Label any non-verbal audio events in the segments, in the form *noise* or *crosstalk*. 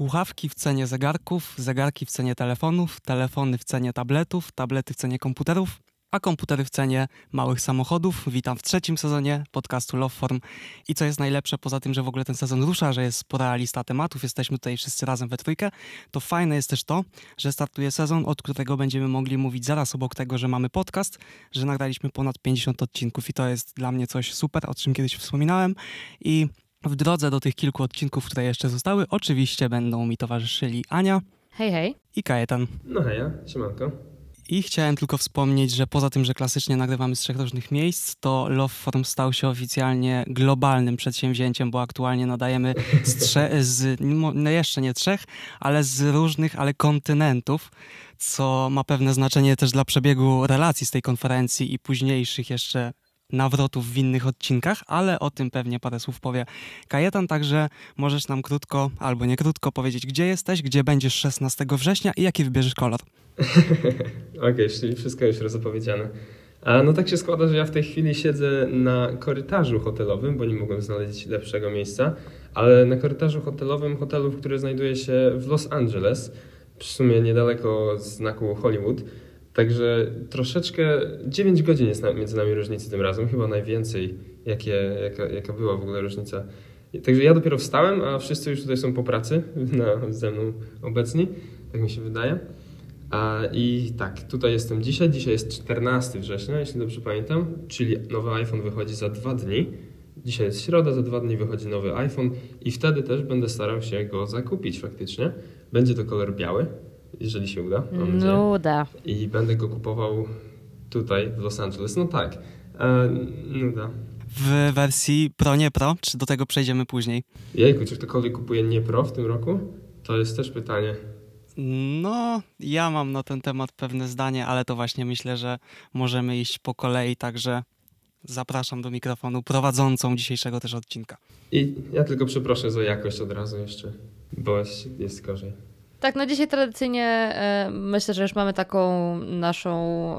Słuchawki w cenie zegarków, zegarki w cenie telefonów, telefony w cenie tabletów, tablety w cenie komputerów, a komputery w cenie małych samochodów. Witam w trzecim sezonie podcastu Loveform. I co jest najlepsze, poza tym, że w ogóle ten sezon rusza, że jest spora lista tematów, jesteśmy tutaj wszyscy razem we trójkę, to fajne jest też to, że startuje sezon, od którego będziemy mogli mówić zaraz obok tego, że mamy podcast, że nagraliśmy ponad 50 odcinków i to jest dla mnie coś super, o czym kiedyś wspominałem. I w drodze do tych kilku odcinków, które jeszcze zostały, oczywiście będą mi towarzyszyli Ania. Hej, hej. I Kajetan. No heja, siemanko. I chciałem tylko wspomnieć, że poza tym, że klasycznie nagrywamy z trzech różnych miejsc, to Loveform stał się oficjalnie globalnym przedsięwzięciem, bo aktualnie nadajemy z, trze- *laughs* z no jeszcze nie trzech, ale z różnych, ale kontynentów, co ma pewne znaczenie też dla przebiegu relacji z tej konferencji i późniejszych jeszcze nawrotów w innych odcinkach, ale o tym pewnie parę słów powie Kajetan, także możesz nam krótko albo nie krótko powiedzieć, gdzie jesteś, gdzie będziesz 16 września i jaki wybierzesz kolor. *laughs* Okej, okay, czyli wszystko już rozopowiedziane. No tak się składa, że ja w tej chwili siedzę na korytarzu hotelowym, bo nie mogłem znaleźć lepszego miejsca, ale na korytarzu hotelowym hotelu, który znajduje się w Los Angeles, w sumie niedaleko znaku Hollywood. Także troszeczkę 9 godzin jest między nami różnicy tym razem, chyba najwięcej, jakie, jaka, jaka była w ogóle różnica. Także ja dopiero wstałem, a wszyscy już tutaj są po pracy *laughs* na, ze mną obecni, tak mi się wydaje. A, I tak, tutaj jestem dzisiaj. Dzisiaj jest 14 września, jeśli dobrze pamiętam, czyli nowy iPhone wychodzi za dwa dni. Dzisiaj jest środa, za dwa dni wychodzi nowy iPhone i wtedy też będę starał się go zakupić faktycznie. Będzie to kolor biały, jeżeli się uda. Nuda. I będę go kupował tutaj w Los Angeles. No tak, e, nuda. W wersji Pro, nie Pro, czy do tego przejdziemy później? Jejku, czy ktokolwiek kupuje nie Pro w tym roku? To jest też pytanie. No, ja mam na ten temat pewne zdanie, ale to właśnie myślę, że możemy iść po kolei, także zapraszam do mikrofonu prowadzącą dzisiejszego też odcinka. I ja tylko przeproszę za jakość od razu jeszcze, bo jest gorzej. Tak, no dzisiaj tradycyjnie e, myślę, że już mamy taką naszą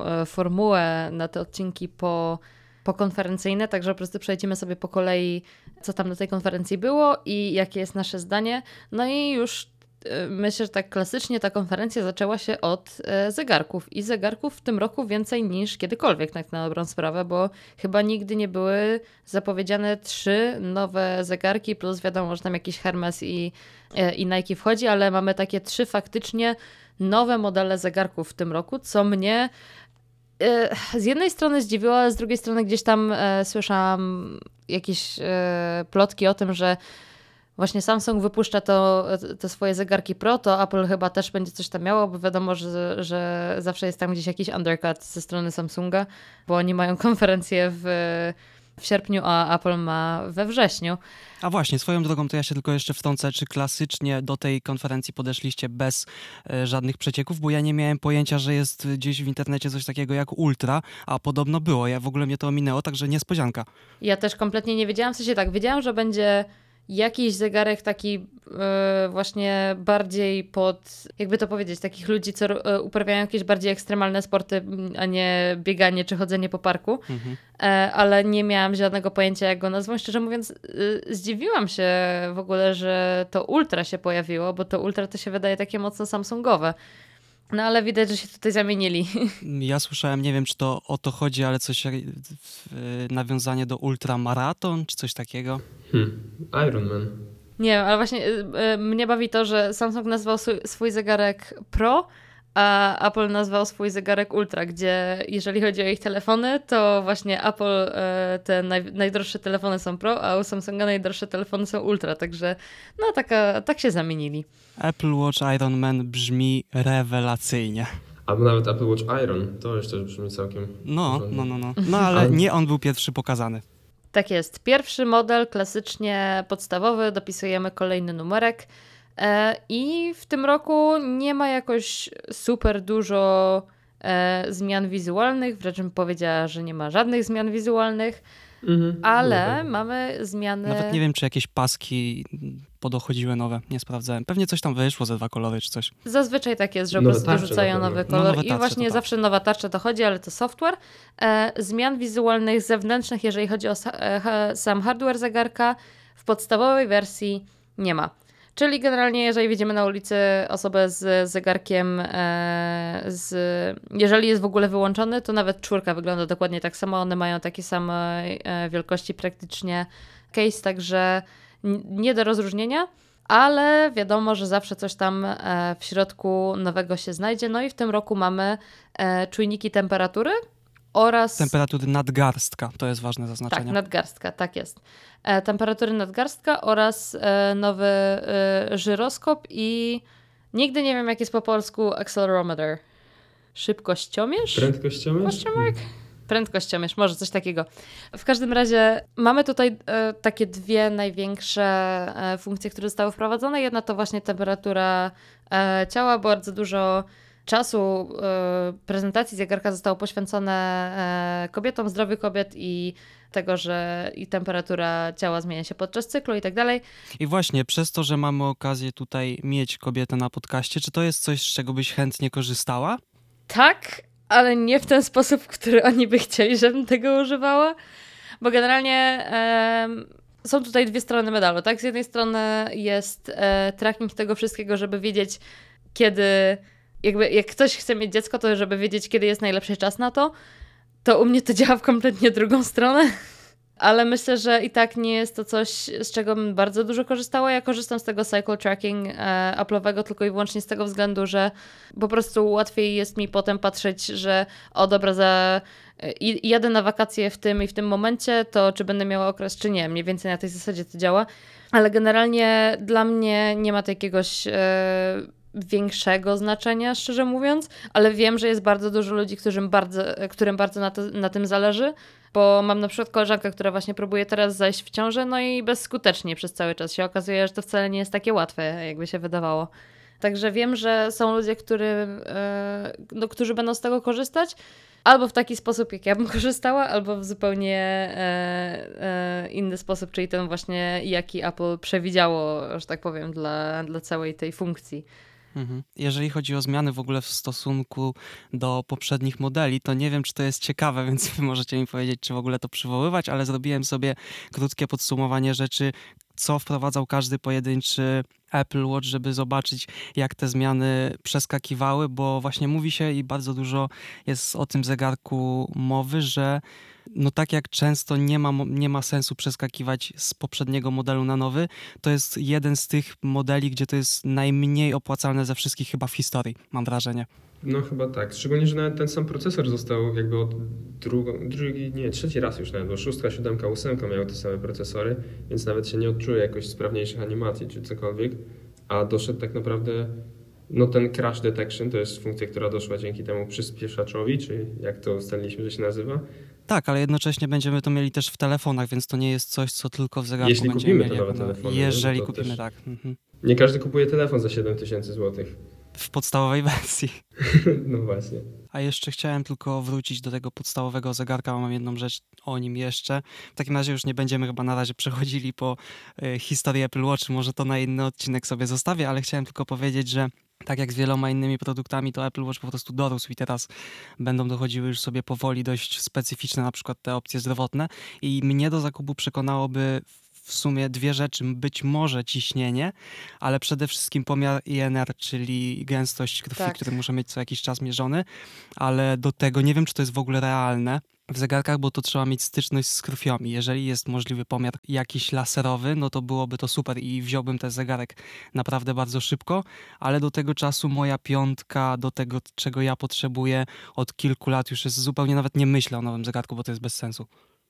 e, formułę na te odcinki po, pokonferencyjne, także po prostu przejdziemy sobie po kolei, co tam na tej konferencji było i jakie jest nasze zdanie. No i już myślę, że tak klasycznie ta konferencja zaczęła się od e, zegarków. I zegarków w tym roku więcej niż kiedykolwiek, tak na dobrą sprawę, bo chyba nigdy nie były zapowiedziane trzy nowe zegarki, plus wiadomo, że tam jakiś Hermes i, e, i Nike wchodzi, ale mamy takie trzy faktycznie nowe modele zegarków w tym roku, co mnie z jednej strony zdziwiło, ale z drugiej strony gdzieś tam słyszałam jakieś plotki o tym, że właśnie Samsung wypuszcza to, te swoje zegarki Pro, to Apple chyba też będzie coś tam miało, bo wiadomo, że, że zawsze jest tam gdzieś jakiś undercut ze strony Samsunga, bo oni mają *laughs* konferencję w, w sierpniu, a Apple ma we wrześniu. A właśnie, swoją drogą to ja się tylko jeszcze wtrącę, czy klasycznie do tej konferencji podeszliście bez e, żadnych przecieków, bo ja nie miałem pojęcia, że jest gdzieś w internecie coś takiego jak Ultra, a podobno było. Ja w ogóle mnie to ominęło, także niespodzianka. Ja też kompletnie nie wiedziałam, w sensie tak, wiedziałam, że będzie jakiś zegarek taki yy, właśnie bardziej pod, jakby to powiedzieć, takich ludzi, co yy, uprawiają jakieś bardziej ekstremalne sporty, a nie bieganie czy chodzenie po parku, mhm. yy, ale nie miałam żadnego pojęcia, jak go nazwać. Szczerze mówiąc, zdziwiłam się w ogóle, że to Ultra się pojawiło, bo to Ultra to się wydaje takie mocno Samsungowe. No ale widać, że się tutaj zamienili. *laughs* Ja słyszałem, nie wiem czy to o to chodzi, ale coś nawiązanie do ultramaraton czy coś takiego. Hmm. Iron Man. Nie ale właśnie y, y, mnie bawi to, że Samsung nazwał swój, swój zegarek Pro, a Apple nazwał swój zegarek Ultra, gdzie jeżeli chodzi o ich telefony, to właśnie Apple y, te naj, najdroższe telefony są Pro, a u Samsunga najdroższe telefony są Ultra, także no taka, tak się zamienili. Apple Watch Iron Man brzmi rewelacyjnie. Albo nawet Apple Watch Iron, to jeszcze brzmi całkiem... No, no, no, no. No ale nie on był pierwszy pokazany. Tak jest. Pierwszy model, klasycznie podstawowy, dopisujemy kolejny numerek. E, I w tym roku nie ma jakoś super dużo e, zmian wizualnych, wręcz bym powiedziała, że nie ma żadnych zmian wizualnych, mhm, ale no mamy zmiany. Nawet nie wiem, czy jakieś paski podochodziły nowe, nie sprawdzałem. Pewnie coś tam wyszło ze dwa kolory czy coś. Zazwyczaj tak jest, że po prostu dorzucają nowy kolor no, nowe i właśnie tak. zawsze nowa tarcza dochodzi, ale to software. E, zmian wizualnych zewnętrznych, jeżeli chodzi o sam hardware zegarka, w podstawowej wersji nie ma. Czyli generalnie, jeżeli widzimy na ulicy osobę z zegarkiem, e, z, jeżeli jest w ogóle wyłączony, to nawet czwórka wygląda dokładnie tak samo. One mają takie same e, wielkości praktycznie case, także nie do rozróżnienia. Ale wiadomo, że zawsze coś tam e, w środku nowego się znajdzie. No i w tym roku mamy czujniki temperatury, oraz... Temperatury nadgarstka, to jest ważne zaznaczenie. Tak, nadgarstka, tak jest. E, temperatury nadgarstka oraz e, nowy e, żyroskop i nigdy nie wiem, jak jest po polsku accelerometer. Szybkościomierz? Prędkościomierz? Prędkościomierz, może coś takiego. W każdym razie mamy tutaj e, takie dwie największe e, funkcje, które zostały wprowadzone. Jedna to właśnie temperatura e, ciała, bardzo dużo czasu e, prezentacji zegarka zostało poświęcone e, kobietom, zdrowiu kobiet i tego, że i temperatura ciała zmienia się podczas cyklu i tak dalej. I właśnie przez to, że mamy okazję tutaj mieć kobietę na podcaście, czy to jest coś, z czego byś chętnie korzystała? Tak, ale nie w ten sposób, w który oni by chcieli, żebym tego używała, bo generalnie są tutaj dwie strony medalu, tak? Z jednej strony jest e, tracking tego wszystkiego, żeby wiedzieć, kiedy jakby jak ktoś chce mieć dziecko, to żeby wiedzieć, kiedy jest najlepszy czas na to, to u mnie to działa w kompletnie drugą stronę. Ale myślę, że i tak nie jest to coś, z czego bym bardzo dużo korzystała. Ja korzystam z tego cycle tracking e, Apple'owego tylko i wyłącznie z tego względu, że po prostu łatwiej jest mi potem patrzeć, że o dobra, za, e, jadę na wakacje w tym i w tym momencie, to czy będę miała okres, czy nie. Mniej więcej na tej zasadzie to działa. Ale generalnie dla mnie nie ma jakiegoś... E, większego znaczenia, szczerze mówiąc, ale wiem, że jest bardzo dużo ludzi, którym bardzo, którym bardzo na, to, na tym zależy, bo mam na przykład koleżankę, która właśnie próbuje teraz zajść w ciążę, no i bezskutecznie przez cały czas się okazuje, że to wcale nie jest takie łatwe, jakby się wydawało. Także wiem, że są ludzie, który, e, no, którzy będą z tego korzystać, albo w taki sposób, jak ja bym *laughs* korzystała, albo w zupełnie e, e, inny sposób, czyli ten właśnie, jaki Apple przewidziało, że tak powiem, dla, dla całej tej funkcji. Mhm. Jeżeli chodzi o zmiany w ogóle w stosunku do poprzednich modeli, to nie wiem, czy to jest ciekawe, *laughs* więc wy możecie mi powiedzieć, czy w ogóle to przywoływać, ale zrobiłem sobie krótkie podsumowanie rzeczy, co wprowadzał każdy pojedynczy Apple Watch, żeby zobaczyć, jak te zmiany przeskakiwały, bo właśnie mówi się i bardzo dużo jest o tym zegarku mowy, że no tak jak często nie ma, nie ma sensu przeskakiwać z poprzedniego modelu na nowy, to jest jeden z tych modeli, gdzie to jest najmniej opłacalne ze wszystkich chyba w historii, mam wrażenie. No chyba tak, szczególnie, że nawet ten sam procesor został jakby od drugo, drugi, nie, trzeci raz już nawet, bo szóstka, siódemka, ósemka miały te same procesory, więc nawet się nie odczuje jakoś sprawniejszych animacji czy cokolwiek, a doszedł tak naprawdę no ten crash detection to jest funkcja, która doszła dzięki temu przyspieszaczowi, czy jak to ustaliliśmy, że się nazywa. Tak, ale jednocześnie będziemy to mieli też w telefonach, więc to nie jest coś, co tylko w zegarku Jeśli będziemy kupimy mieli. to nowe telefony. Jeżeli to kupimy, tak. Mhm. Nie każdy kupuje telefon za 7000 zł. W podstawowej wersji. *laughs* no właśnie. A jeszcze chciałem tylko wrócić do tego podstawowego zegarka, bo mam jedną rzecz o nim jeszcze. W takim razie już nie będziemy chyba na razie przechodzili po y, historii Apple Watch, może to na inny odcinek sobie zostawię, ale chciałem tylko powiedzieć, że tak jak z wieloma innymi produktami, to Apple Watch po prostu dorósł i teraz będą dochodziły już sobie powoli dość specyficzne, na przykład te opcje zdrowotne. I mnie do zakupu przekonałoby w sumie dwie rzeczy. Być może ciśnienie, ale przede wszystkim pomiar INR, czyli gęstość krwi, tak. który muszę mieć co jakiś czas mierzony, ale do tego nie wiem, czy to jest w ogóle realne w zegarkach, bo to trzeba mieć styczność z krwią i jeżeli jest możliwy pomiar jakiś laserowy, no to byłoby to super i wziąłbym ten zegarek naprawdę bardzo szybko, ale do tego czasu moja piątka, do tego czego ja potrzebuję od kilku lat już jest zupełnie, nawet nie myślę o nowym zegarku, bo to jest bez sensu.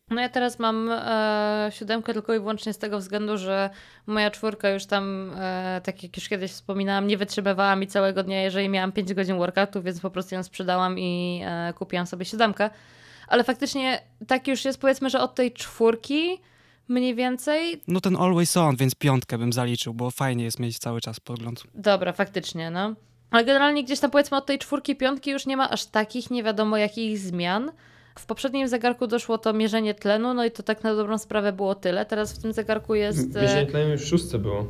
No ja teraz mam e, siódemkę tylko i wyłącznie z tego względu, że moja czwórka już tam, e, tak jak już kiedyś wspominałam, nie wytrzymywała mi całego dnia, jeżeli miałam 5 godzin workoutu, więc po prostu ją sprzedałam i e, kupiłam sobie siódemkę ale faktycznie tak już jest, powiedzmy, że od tej czwórki mniej więcej. No ten Always On, więc piątkę bym zaliczył, bo fajnie jest mieć cały czas pogląd. Dobra, faktycznie, no. Ale generalnie gdzieś tam powiedzmy od tej czwórki, piątki już nie ma aż takich nie wiadomo jakich zmian. W poprzednim zegarku doszło to mierzenie tlenu, no i to tak na dobrą sprawę było tyle. Teraz w tym zegarku jest... Mierzenie tlenu już w szóstce było.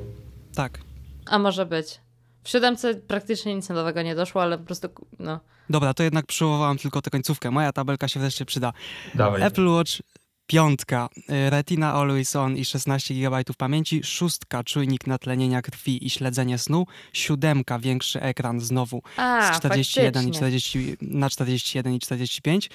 Tak. A może być. W siódemce praktycznie nic nowego nie doszło, ale po prostu, no. Dobra, to jednak przywołałam tylko tę końcówkę. Moja tabelka się wreszcie przyda. Dawaj. Apple Watch Piątka, Retina Always On i 16 GB pamięci. Szóstka, czujnik natlenienia krwi i śledzenie snu. Siódemka, większy ekran znowu A, z 41 i faktycznie. 40, na 41 i 45.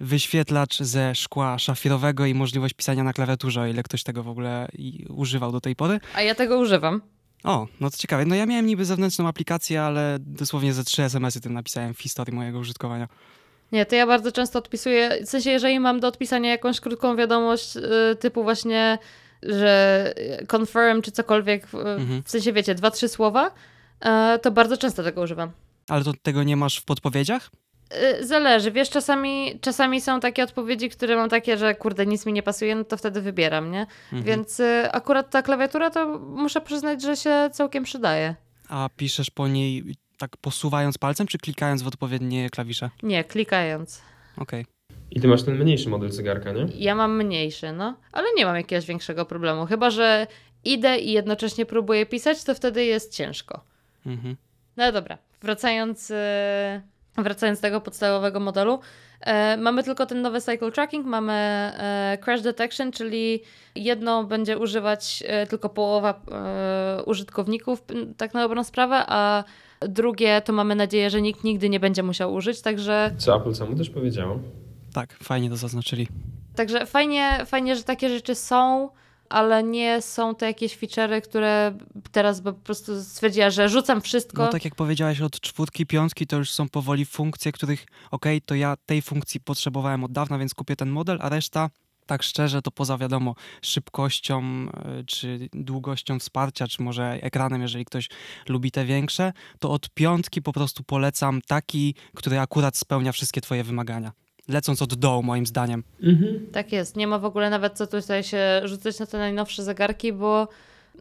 Wyświetlacz ze szkła szafirowego i możliwość pisania na klawiaturze, o ile ktoś tego w ogóle używał do tej pory. A ja tego używam. O, no to ciekawe. No ja miałem niby zewnętrzną aplikację, ale dosłownie ze trzy SMS-y tym napisałem w historii mojego użytkowania. Nie, to ja bardzo często odpisuję, w sensie jeżeli mam do odpisania jakąś krótką wiadomość y, typu właśnie, że confirm czy cokolwiek, y, Mhm. w sensie wiecie, dwa, trzy słowa, y, to bardzo często tego używam. Ale to tego nie masz w podpowiedziach? Y, Zależy, wiesz, czasami, czasami są takie odpowiedzi, które mam takie, że kurde, nic mi nie pasuje, no to wtedy wybieram, nie? Mhm. Więc y, akurat ta klawiatura to muszę przyznać, że się całkiem przydaje. A piszesz po niej tak posuwając palcem, czy klikając w odpowiednie klawisze? Nie, klikając. Okej. I ty masz ten mniejszy model zegarka, nie? Ja mam mniejszy, no, ale nie mam jakiegoś większego problemu. Chyba, że idę i jednocześnie próbuję pisać, to wtedy jest ciężko. Mhm. No dobra, wracając, e, wracając do tego podstawowego modelu, e, mamy tylko ten nowy cycle tracking, mamy e, crash detection, czyli jedno będzie używać e, tylko połowa e, użytkowników, tak na dobrą sprawę, a drugie to mamy nadzieję, że nikt nigdy nie będzie musiał użyć, także Co Apple samo też powiedziało. Tak, fajnie to zaznaczyli. Także fajnie, fajnie, że takie rzeczy są, ale nie są to jakieś feature'y, które teraz po prostu stwierdziła, że rzucam wszystko. No tak jak powiedziałeś, od czwórki, piątki to już są powoli funkcje, których okej, to ja tej funkcji potrzebowałem od dawna, więc kupię ten model, a reszta, tak szczerze, to poza wiadomo szybkością, y, czy długością wsparcia, czy może ekranem, jeżeli ktoś lubi te większe, to od piątki po prostu polecam taki, który akurat spełnia wszystkie twoje wymagania. Lecąc od dołu, moim zdaniem. Mhm. Tak jest, nie ma w ogóle nawet co tutaj się rzucać na te najnowsze zegarki, bo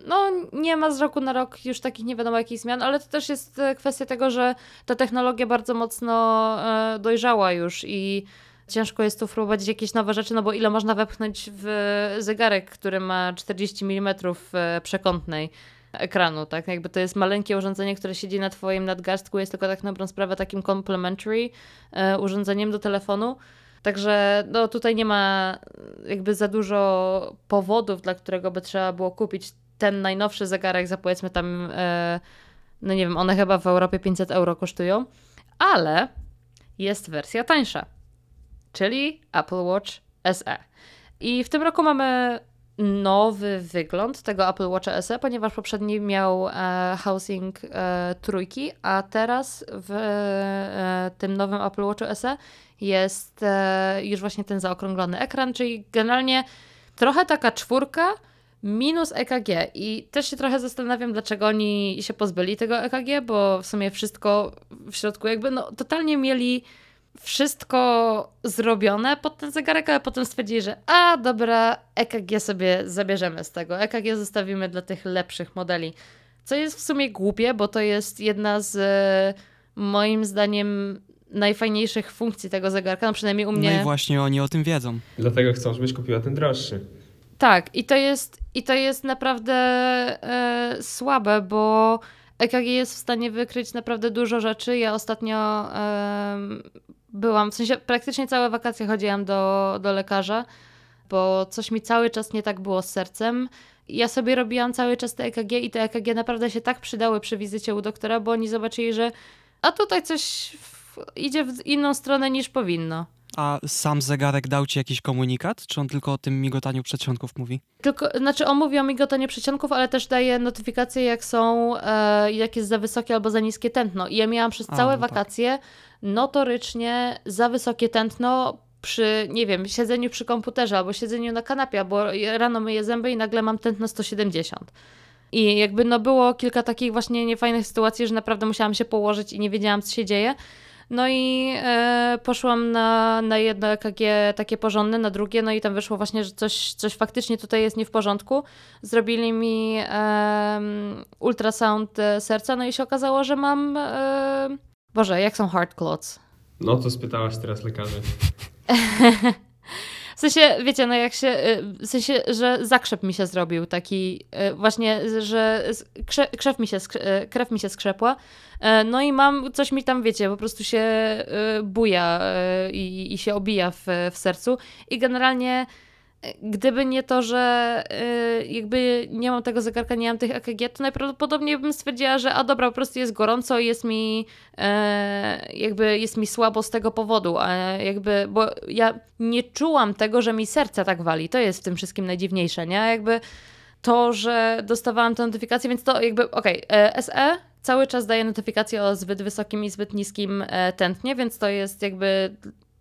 no nie ma z roku na rok już takich nie wiadomo jakich zmian, ale to też jest e, kwestia tego, że ta technologia bardzo mocno e, dojrzała już i ciężko jest tu wprowadzić jakieś nowe rzeczy, no bo ile można wepchnąć w zegarek, który ma 40 mm e, przekątnej ekranu, tak? Jakby to jest maleńkie urządzenie, które siedzi na twoim nadgarstku, jest tylko tak na dobrą sprawę takim complementary e, urządzeniem do telefonu. Także no, tutaj nie ma jakby za dużo powodów, dla którego by trzeba było kupić ten najnowszy zegarek za powiedzmy tam, e, no nie wiem, one chyba w Europie 500 euro kosztują, ale jest wersja tańsza, czyli Apple Watch SE. I w tym roku mamy nowy wygląd tego Apple Watcha SE, ponieważ poprzedni miał e, housing e, trójki, a teraz w e, tym nowym Apple Watchu SE jest e, już właśnie ten zaokrąglony ekran, czyli generalnie trochę taka czwórka minus EKG. I też się trochę zastanawiam, dlaczego oni się pozbyli tego EKG, bo w sumie wszystko w środku jakby no totalnie mieli wszystko zrobione pod ten zegarek, ale potem stwierdzili, że a dobra, EKG sobie zabierzemy z tego. EKG zostawimy dla tych lepszych modeli. Co jest w sumie głupie, bo to jest jedna z e, moim zdaniem najfajniejszych funkcji tego zegarka, no przynajmniej u mnie. No i właśnie oni o tym wiedzą. Dlatego chcą, żebyś kupiła ten droższy. Tak, i to jest, i to jest naprawdę e, słabe, bo EKG jest w stanie wykryć naprawdę dużo rzeczy. Ja ostatnio em, byłam, w sensie praktycznie całe wakacje chodziłam do, do lekarza, bo coś mi cały czas nie tak było z sercem. Ja sobie robiłam cały czas te EKG i te EKG naprawdę się tak przydały przy wizycie u doktora, bo oni zobaczyli, że a tutaj coś w, idzie w inną stronę niż powinno. A sam zegarek dał ci jakiś komunikat, czy on tylko o tym migotaniu przedsionków mówi? Tylko, znaczy on mówi o migotaniu przeciągów, ale też daje notyfikacje, jak są, e, jak jest za wysokie albo za niskie tętno. I ja miałam przez A, całe no tak. Notorycznie za wysokie tętno przy, nie wiem, siedzeniu przy komputerze albo siedzeniu na kanapie, albo rano myję zęby i nagle mam tętno 170. I jakby no było kilka takich właśnie niefajnych sytuacji, że naprawdę musiałam się położyć i nie wiedziałam, co się dzieje. No i e, poszłam na, na jedno EKG takie porządne, na drugie, no i tam wyszło właśnie, że coś, coś faktycznie tutaj jest nie w porządku. Zrobili mi em, ultrasound e, serca, no i się okazało, że mam. E, Boże, jak są heart clots? No to spytałaś teraz lekarzy. W sensie, wiecie, no jak się, y, w sensie, że zakrzep mi się zrobił taki, y, właśnie, że krze, krzew mi się, y, krew mi się skrzepła, no i mam, coś mi tam, wiecie, po prostu się buja i, i się obija w, w sercu i generalnie gdyby nie to, że y, jakby nie mam tego zegarka, nie mam tych EKG, to najprawdopodobniej bym stwierdziła, że a dobra, po prostu jest gorąco i jest mi e, jakby jest mi słabo z tego powodu, a jakby, bo ja nie czułam tego, że mi serce tak wali. To jest w tym wszystkim najdziwniejsze, nie? Jakby to, że dostawałam tę notyfikację, więc to jakby, okej, okay, SE cały czas daje notyfikację o zbyt wysokim i zbyt niskim e, tętnie, więc to jest jakby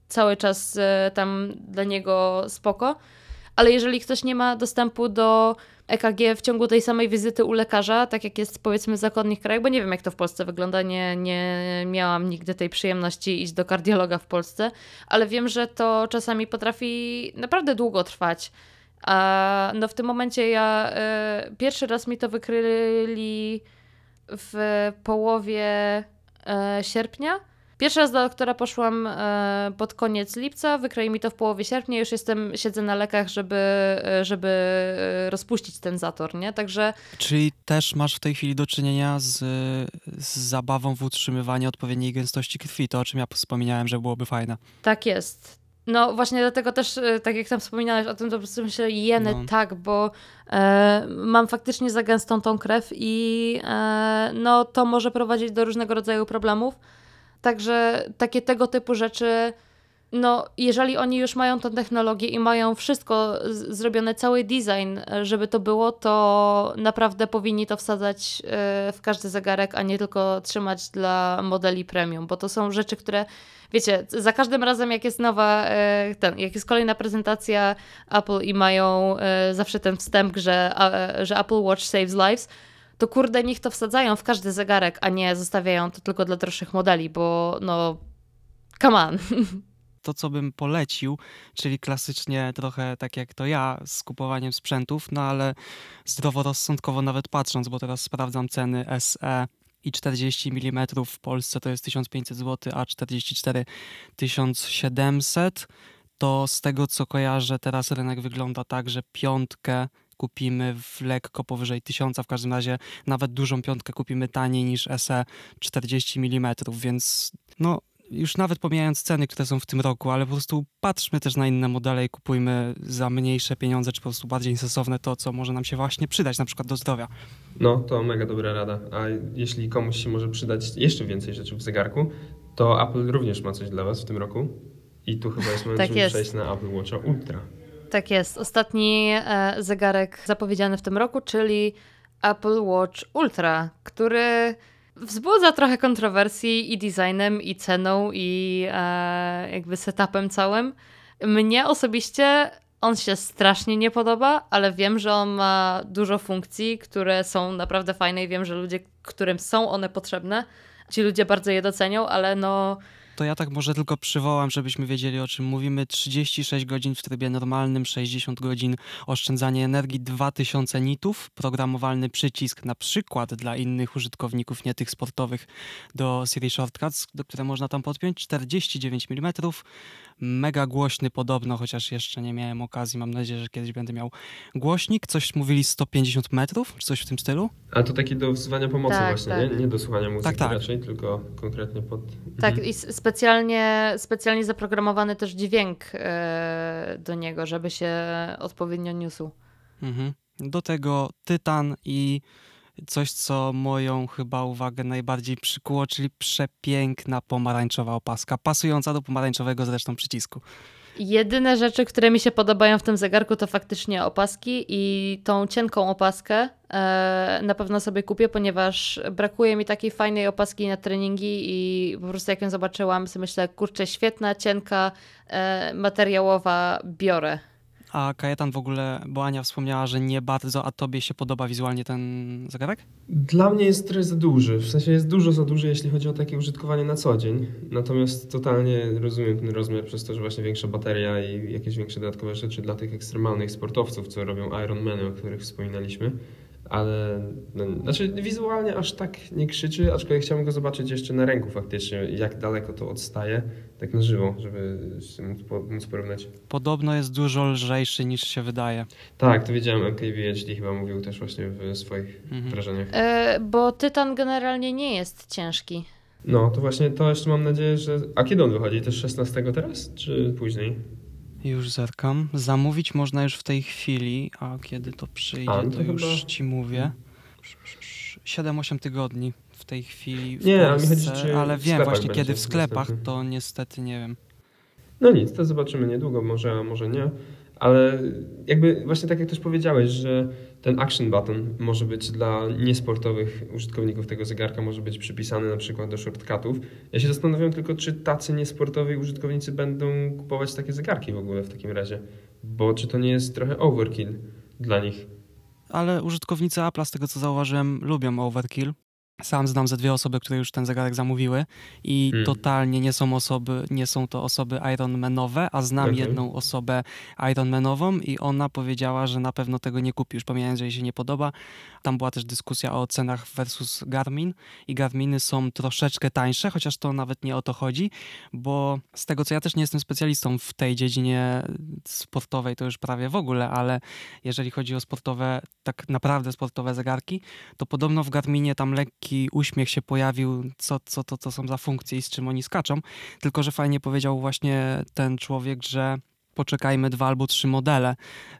cały czas e, tam dla niego spoko ale jeżeli ktoś nie ma dostępu do EKG w ciągu tej samej wizyty u lekarza, tak jak jest powiedzmy w zachodnich krajach, bo nie wiem jak to w Polsce wygląda, nie, nie miałam nigdy tej przyjemności iść do kardiologa w Polsce, ale wiem, że to czasami potrafi naprawdę długo trwać. A no w tym momencie ja y, pierwszy raz mi to wykryli w połowie y, sierpnia Pierwszy raz do doktora poszłam e, pod koniec lipca, wykroi mi to w połowie sierpnia, już jestem, siedzę na lekach, żeby, e, żeby e, rozpuścić ten zator, nie? Także... Czyli też masz w tej chwili do czynienia z, z zabawą w utrzymywaniu odpowiedniej gęstości krwi, to o czym ja wspomniałem, że byłoby fajne. Tak jest. No właśnie dlatego też, tak jak tam wspominałeś o tym, to po prostu myślę, jeny no. tak, bo e, mam faktycznie za gęstą tą krew i e, no to może prowadzić do różnego rodzaju problemów. Także takie tego typu rzeczy, no jeżeli oni już mają tę technologię i mają wszystko zrobione, cały design, żeby to było, to naprawdę powinni to wsadzać e, w każdy zegarek, a nie tylko trzymać dla modeli premium, bo to są rzeczy, które wiecie, za każdym razem jak jest nowa, e, ten, jak jest kolejna prezentacja Apple i mają e, zawsze ten wstęp, że, że Apple Watch saves lives, to kurde, niech to wsadzają w każdy zegarek, a nie zostawiają to tylko dla droższych modeli, bo no, come on. *laughs* To, co bym polecił, czyli klasycznie trochę tak jak to ja z kupowaniem sprzętów, no ale zdroworozsądkowo nawet patrząc, bo teraz sprawdzam ceny SE i 40 mm w Polsce to jest 1500 zł, a 44 1700 to z tego co kojarzę, teraz rynek wygląda tak, że piątkę kupimy w lekko powyżej 1000, w każdym razie nawet dużą piątkę kupimy taniej niż SE 40 mm, więc no już nawet pomijając ceny, które są w tym roku, ale po prostu patrzmy też na inne modele i kupujmy za mniejsze pieniądze, czy po prostu bardziej sensowne to, co może nam się właśnie przydać, na przykład do zdrowia. No, to mega dobra rada. A jeśli komuś się może przydać jeszcze więcej rzeczy w zegarku, to Apple również ma coś dla Was w tym roku. I tu chyba jest moment, tak żeby jest. przejść na Apple Watcha Ultra. Tak jest. Ostatni e, zegarek zapowiedziany w tym roku, czyli Apple Watch Ultra, który wzbudza trochę kontrowersji i designem, i ceną, i e, jakby setupem całym. Mnie osobiście on się strasznie nie podoba, ale wiem, że on ma dużo funkcji, które są naprawdę fajne i wiem, że ludzie, którym są one potrzebne, ci ludzie bardzo je docenią, ale no to ja tak może tylko przywołam, żebyśmy wiedzieli o czym mówimy. 36 godzin w trybie normalnym, 60 godzin oszczędzanie energii, 2000 nitów, programowalny przycisk na przykład dla innych użytkowników, nie tych sportowych, do Siri Shortcuts, do które można tam podpiąć, 49 mm, mega głośny podobno, chociaż jeszcze nie miałem okazji, mam nadzieję, że kiedyś będę miał głośnik, coś mówili 150 metrów, czy coś w tym stylu. A to taki do wzywania pomocy tak, właśnie, tak. Nie? nie do słuchania muzyki tak, tak. raczej, tylko konkretnie pod... Tak mhm. i specjalnie, specjalnie zaprogramowany też dźwięk e, do niego, żeby się odpowiednio niósł. Mhm. Do tego tytan i coś, co moją chyba uwagę najbardziej przykuło, czyli przepiękna pomarańczowa opaska, pasująca do pomarańczowego zresztą przycisku. Jedyne rzeczy, które mi się podobają w tym zegarku, to faktycznie opaski i tą cienką opaskę e, na pewno sobie kupię, ponieważ brakuje mi takiej fajnej opaski na treningi i po prostu jak ją zobaczyłam, sobie myślę, kurczę, świetna, cienka, e, materiałowa, biorę. A Kajetan w ogóle, bo Ania wspomniała, że nie bardzo, a tobie się podoba wizualnie ten zegarek? Dla mnie jest trochę za duży. W sensie jest dużo za duży, jeśli chodzi o takie użytkowanie na co dzień. Natomiast totalnie rozumiem ten rozmiar przez to, że właśnie większa bateria i jakieś większe dodatkowe rzeczy dla tych ekstremalnych sportowców, co robią Ironmany, o których wspominaliśmy. Ale no, znaczy wizualnie aż tak nie krzyczy, aczkolwiek chciałbym go zobaczyć jeszcze na ręku faktycznie, jak daleko to odstaje, tak na żywo, żeby móc, po- móc porównać. Podobno jest dużo lżejszy niż się wydaje. Tak, to wiedziałem, MKBHD chyba mówił też właśnie w swoich Mhm. wrażeniach. E, bo Tytan generalnie nie jest ciężki. No, to właśnie to jeszcze mam nadzieję, że... A kiedy on wychodzi? Też 16 teraz, czy później? Już zerkam. Zamówić można już w tej chwili, a kiedy to przyjdzie, A, no to, to już chyba- ci mówię. 7-8 tygodni w tej chwili w Nie, Polsce, chodzi, ale wiem właśnie kiedy w sklepach, to niestety nie wiem. No nic, to zobaczymy niedługo, może, a może nie. Ale jakby właśnie tak jak też powiedziałeś, że ten action button może być dla niesportowych użytkowników tego zegarka, może być przypisany na przykład do shortcutów. Ja się zastanawiam tylko, czy tacy niesportowi użytkownicy będą kupować takie zegarki w ogóle w takim razie. Bo czy to nie jest trochę overkill dla nich? Ale użytkownicy Apple'a, z tego co zauważyłem, lubią overkill. Sam znam ze dwie osoby, które już ten zegarek zamówiły i Hmm. totalnie nie są osoby, nie są to osoby Ironmanowe, a znam Okej. jedną osobę Ironmanową i ona powiedziała, że na pewno tego nie kupi, już pomijając, że jej się nie podoba. Tam była też dyskusja o cenach versus Garmin i Garminy są troszeczkę tańsze, chociaż to nawet nie o to chodzi, bo z tego co ja też nie jestem specjalistą w tej dziedzinie sportowej, to już prawie w ogóle, ale jeżeli chodzi o sportowe, tak naprawdę sportowe zegarki, to podobno w Garminie tam lekki uśmiech się pojawił, co, co to, to są za funkcje i z czym oni skaczą. Tylko, że fajnie powiedział właśnie ten człowiek, że poczekajmy dwa albo trzy modele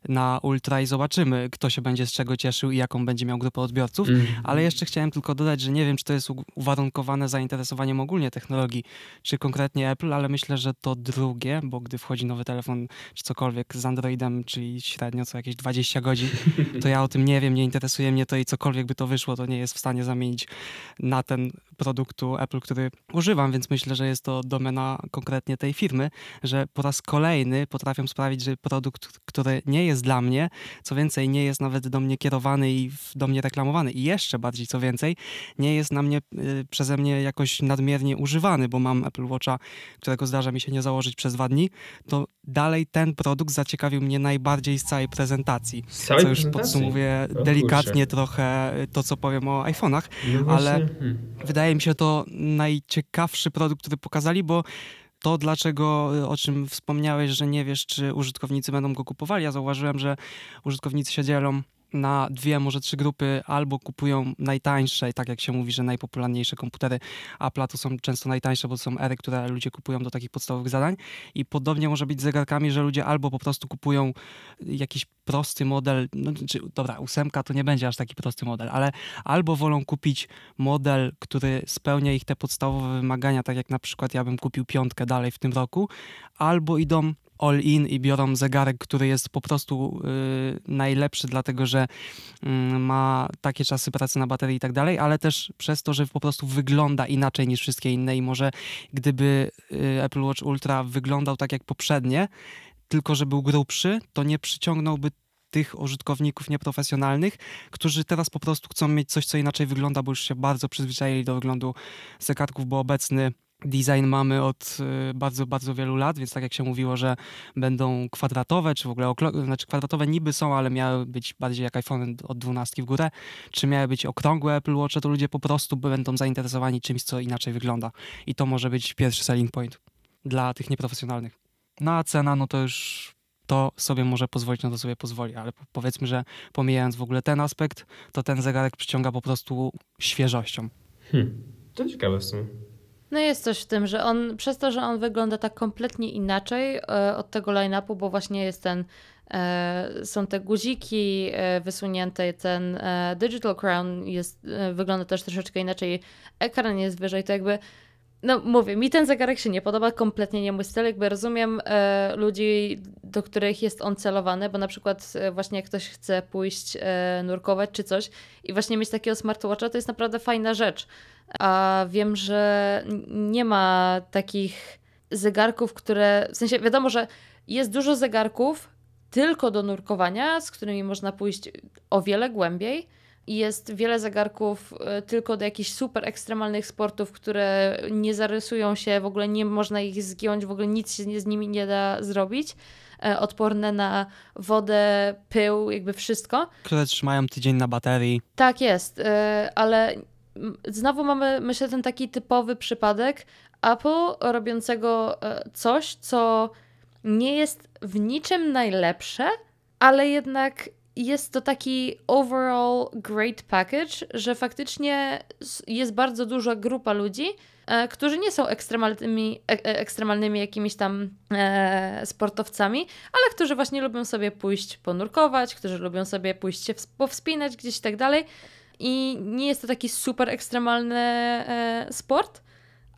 na Ultra i zobaczymy, kto się będzie z czego cieszył i jaką będzie miał grupę odbiorców. Mm. Ale jeszcze chciałem tylko dodać, że nie wiem, czy to jest uwarunkowane zainteresowaniem ogólnie technologii, czy konkretnie Apple, ale myślę, że to drugie, bo gdy wchodzi nowy telefon, czy cokolwiek z Androidem, czyli średnio co jakieś 20 godzin, *laughs* to ja o tym nie wiem, nie interesuje mnie to i cokolwiek by to wyszło, to nie jest w stanie zamienić na ten produktu Apple, który używam, więc myślę, że jest to domena konkretnie tej firmy, że po raz kolejny potrafią sprawić, że produkt, który nie jest dla mnie, co więcej, nie jest nawet do mnie kierowany i do mnie reklamowany i jeszcze bardziej, co więcej, nie jest na mnie y, przeze mnie jakoś nadmiernie używany, bo mam Apple Watcha, którego zdarza mi się nie założyć przez dwa dni, to dalej ten produkt zaciekawił mnie najbardziej z całej prezentacji. Z całej co już prezentacji? podsumowuję delikatnie trochę y, to, co powiem o iPhone'ach. No ale- hmm. Wydaje mi się to najciekawszy produkt, który pokazali, bo to, dlaczego, y, o czym wspomniałeś, że nie wiesz, czy użytkownicy będą go kupowali, ja zauważyłem, że użytkownicy się dzielą na dwie, może trzy grupy, albo kupują najtańsze, tak jak się mówi, że najpopularniejsze komputery Apple'a. To są często najtańsze, bo to są ery, które ludzie kupują do takich podstawowych zadań. I podobnie może być z zegarkami, że ludzie albo po prostu kupują jakiś prosty model, no, czy, dobra, ósemka to nie będzie aż taki prosty model, ale albo wolą kupić model, który spełnia ich te podstawowe wymagania, tak jak na przykład ja bym kupił piątkę dalej w tym roku, albo idą all in i biorą zegarek, który jest po prostu y, najlepszy, dlatego że y, ma takie czasy pracy na baterii i tak dalej, ale też przez to, że po prostu wygląda inaczej niż wszystkie inne i może gdyby y, Apple Watch Ultra wyglądał tak jak poprzednie, tylko że był grubszy, to nie przyciągnąłby tych użytkowników nieprofesjonalnych, którzy teraz po prostu chcą mieć coś, co inaczej wygląda, bo już się bardzo przyzwyczaili do wyglądu zegarków, bo obecny design mamy od y, bardzo, bardzo wielu lat, więc tak jak się mówiło, że będą kwadratowe, czy w ogóle znaczy kwadratowe niby są, ale miały być bardziej jak iPhone od 12 w górę, czy miały być okrągłe Apple Watche, to ludzie po prostu będą zainteresowani czymś, co inaczej wygląda. I to może być pierwszy selling point dla tych nieprofesjonalnych. No a cena, no to już to sobie może pozwolić, no to sobie pozwoli, ale po- powiedzmy, że pomijając w ogóle ten aspekt, to ten zegarek przyciąga po prostu świeżością. Hmm. To ciekawe w sumie. No jest coś w tym, że on, przez to, że on wygląda tak kompletnie inaczej e, od tego line-upu, bo właśnie jest ten, e, są te guziki e, wysunięte, ten e, digital crown jest, e, wygląda też troszeczkę inaczej, ekran jest wyżej, to jakby, no mówię, mi ten zegarek się nie podoba, kompletnie nie mój styl, jakby rozumiem e, ludzi, do których jest on celowany, bo na przykład e, właśnie jak ktoś chce pójść e, nurkować czy coś i właśnie mieć takiego smartwatcha, to jest naprawdę fajna rzecz. A wiem, że nie ma takich zegarków, które. W sensie wiadomo, że jest dużo zegarków tylko do nurkowania, z którymi można pójść o wiele głębiej. Jest wiele zegarków e, tylko do jakichś super ekstremalnych sportów, które nie zarysują się, w ogóle nie można ich zgiąć, w ogóle nic się z nimi nie da zrobić. E, odporne na wodę, pył, jakby wszystko. Które trzymają tydzień na baterii. Tak jest, e, ale znowu mamy, myślę, ten taki typowy przypadek Apple robiącego coś, co nie jest w niczym najlepsze, ale jednak jest to taki overall great package, że faktycznie jest bardzo duża grupa ludzi, e, którzy nie są ekstremalnymi, e, e, ekstremalnymi jakimiś tam e, sportowcami, ale którzy właśnie lubią sobie pójść ponurkować, którzy lubią sobie pójść się powspinać gdzieś i tak dalej. I nie jest to taki super ekstremalny e, sport,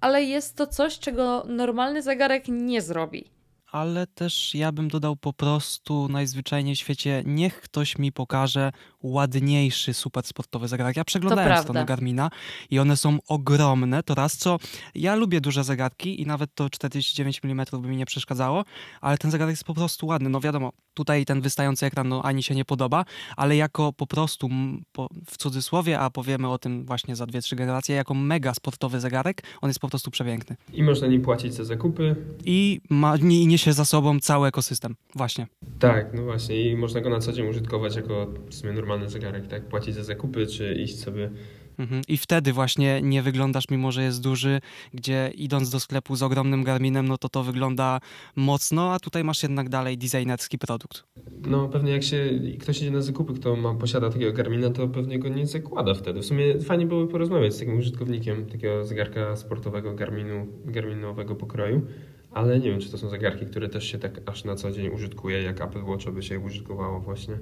ale jest to coś, czego normalny zegarek nie zrobi ale też ja bym dodał po prostu najzwyczajniej w świecie, niech ktoś mi pokaże ładniejszy super sportowy zegarek. Ja przeglądałem stronę Garmina i one są ogromne, to raz co, ja lubię duże zegarki i nawet to 49 mm by mi nie przeszkadzało, ale ten zegarek jest po prostu ładny. No wiadomo, tutaj ten wystający ekran no, ani się nie podoba, ale jako po prostu, po, w cudzysłowie, a powiemy o tym właśnie za 2-3 generacje, jako mega sportowy zegarek, on jest po prostu przepiękny. I można nim płacić za zakupy. I, ma, i niesie za sobą cały ekosystem, właśnie. Tak, no właśnie i można go na co dzień użytkować jako w sumie normalny zegarek, tak? Płacić za zakupy, czy iść sobie Mhm. I wtedy właśnie nie wyglądasz, mimo że jest duży, gdzie idąc do sklepu z ogromnym Garminem, no to to wygląda mocno, a tutaj masz jednak dalej designerski produkt. No pewnie jak się ktoś idzie na zakupy, kto ma, posiada takiego Garmina, to pewnie go nie zakłada wtedy. W sumie fajnie byłoby porozmawiać z takim użytkownikiem takiego zegarka sportowego Garminu, Garminowego pokroju, ale nie wiem, czy to są zegarki, które też się tak aż na co dzień użytkuje, jak Apple Watch by się użytkowało właśnie.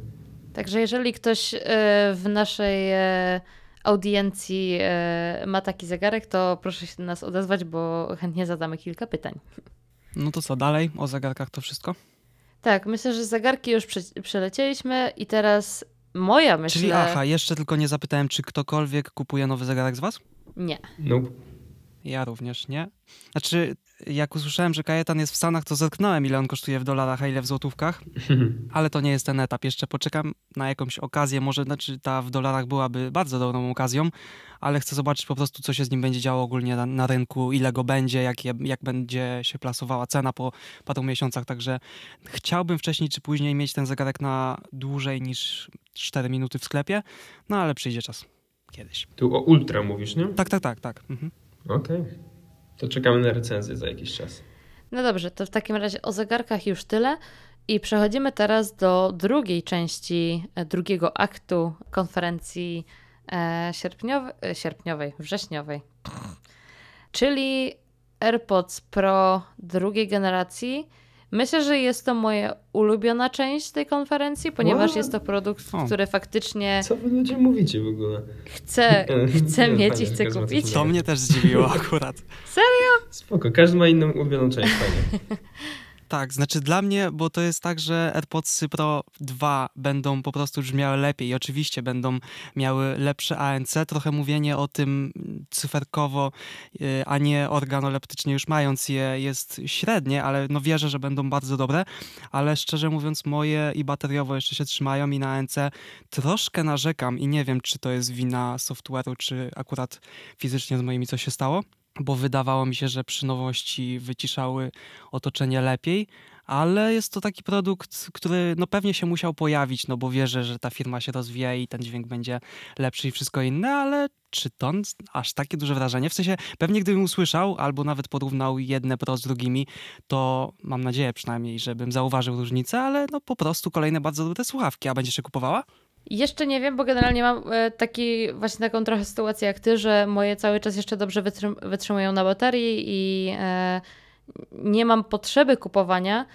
Także jeżeli ktoś e, w naszej e, audiencji e, ma taki zegarek, to proszę się do nas odezwać, bo chętnie zadamy kilka pytań. No to co dalej? O zegarkach to wszystko? Tak, myślę, że zegarki już prze przelecieliśmy i teraz moja myśl. Czyli aha, jeszcze tylko nie zapytałem, czy ktokolwiek kupuje nowy zegarek z was? Nie. Nope. Ja również nie. Znaczy, jak usłyszałem, że Kajetan jest w Stanach, to zetknąłem, ile on kosztuje w dolarach, a ile w złotówkach. *laughs* Ale to nie jest ten etap. Jeszcze poczekam na jakąś okazję. Może znaczy ta w dolarach byłaby bardzo dobrą okazją, ale chcę zobaczyć po prostu, co się z nim będzie działo ogólnie na, na rynku, ile go będzie, jak, je, jak będzie się plasowała cena po paru miesiącach. Także chciałbym wcześniej czy później mieć ten zegarek na dłużej niż 4 minuty w sklepie, no ale przyjdzie czas. Kiedyś. Tu o Ultra mówisz, nie? Tak, tak, tak, tak. Mhm. Okej. Okay. To czekamy na recenzję za jakiś czas. No dobrze, to w takim razie o zegarkach już tyle. I przechodzimy teraz do drugiej części, e, drugiego aktu konferencji e, sierpniowej, sierpniowej wrześniowej. Czyli AirPods Pro drugiej generacji Myślę, że jest to moja ulubiona część tej konferencji, ponieważ What? jest to produkt, który faktycznie. Co wy ludzie mówicie w ogóle? Chcę, *laughs* chcę mieć i chcę kupić. To mnie też zdziwiło akurat. Serio? Spoko, każdy ma inną ulubioną część, fajnie. *laughs* Tak, znaczy dla mnie, bo to jest tak, że AirPods Pro 2 będą po prostu brzmiały lepiej oczywiście będą miały lepsze ANC, trochę mówienie o tym cyferkowo, y, a nie organoleptycznie już mając je jest średnie, ale no wierzę, że będą bardzo dobre, ale szczerze mówiąc moje i bateriowo jeszcze się trzymają i na ANC troszkę narzekam i nie wiem, czy to jest wina software'u, czy akurat fizycznie z moimi coś się stało bo wydawało mi się, że przy nowości wyciszały otoczenie lepiej, ale jest to taki produkt, który no pewnie się musiał pojawić, no bo wierzę, że ta firma się rozwija i ten dźwięk będzie lepszy i wszystko inne, ale czy to aż takie duże wrażenie? W sensie, pewnie gdybym usłyszał albo nawet porównał jedne Pro z drugimi, to mam nadzieję przynajmniej, żebym zauważył różnicę, ale no po prostu kolejne bardzo dobre słuchawki. A będziesz się kupowała? Jeszcze nie wiem, bo generalnie mam e, taki, właśnie taką trochę sytuację jak ty, że moje cały czas jeszcze dobrze wytrzym wytrzymują na baterii i e, nie mam potrzeby kupowania,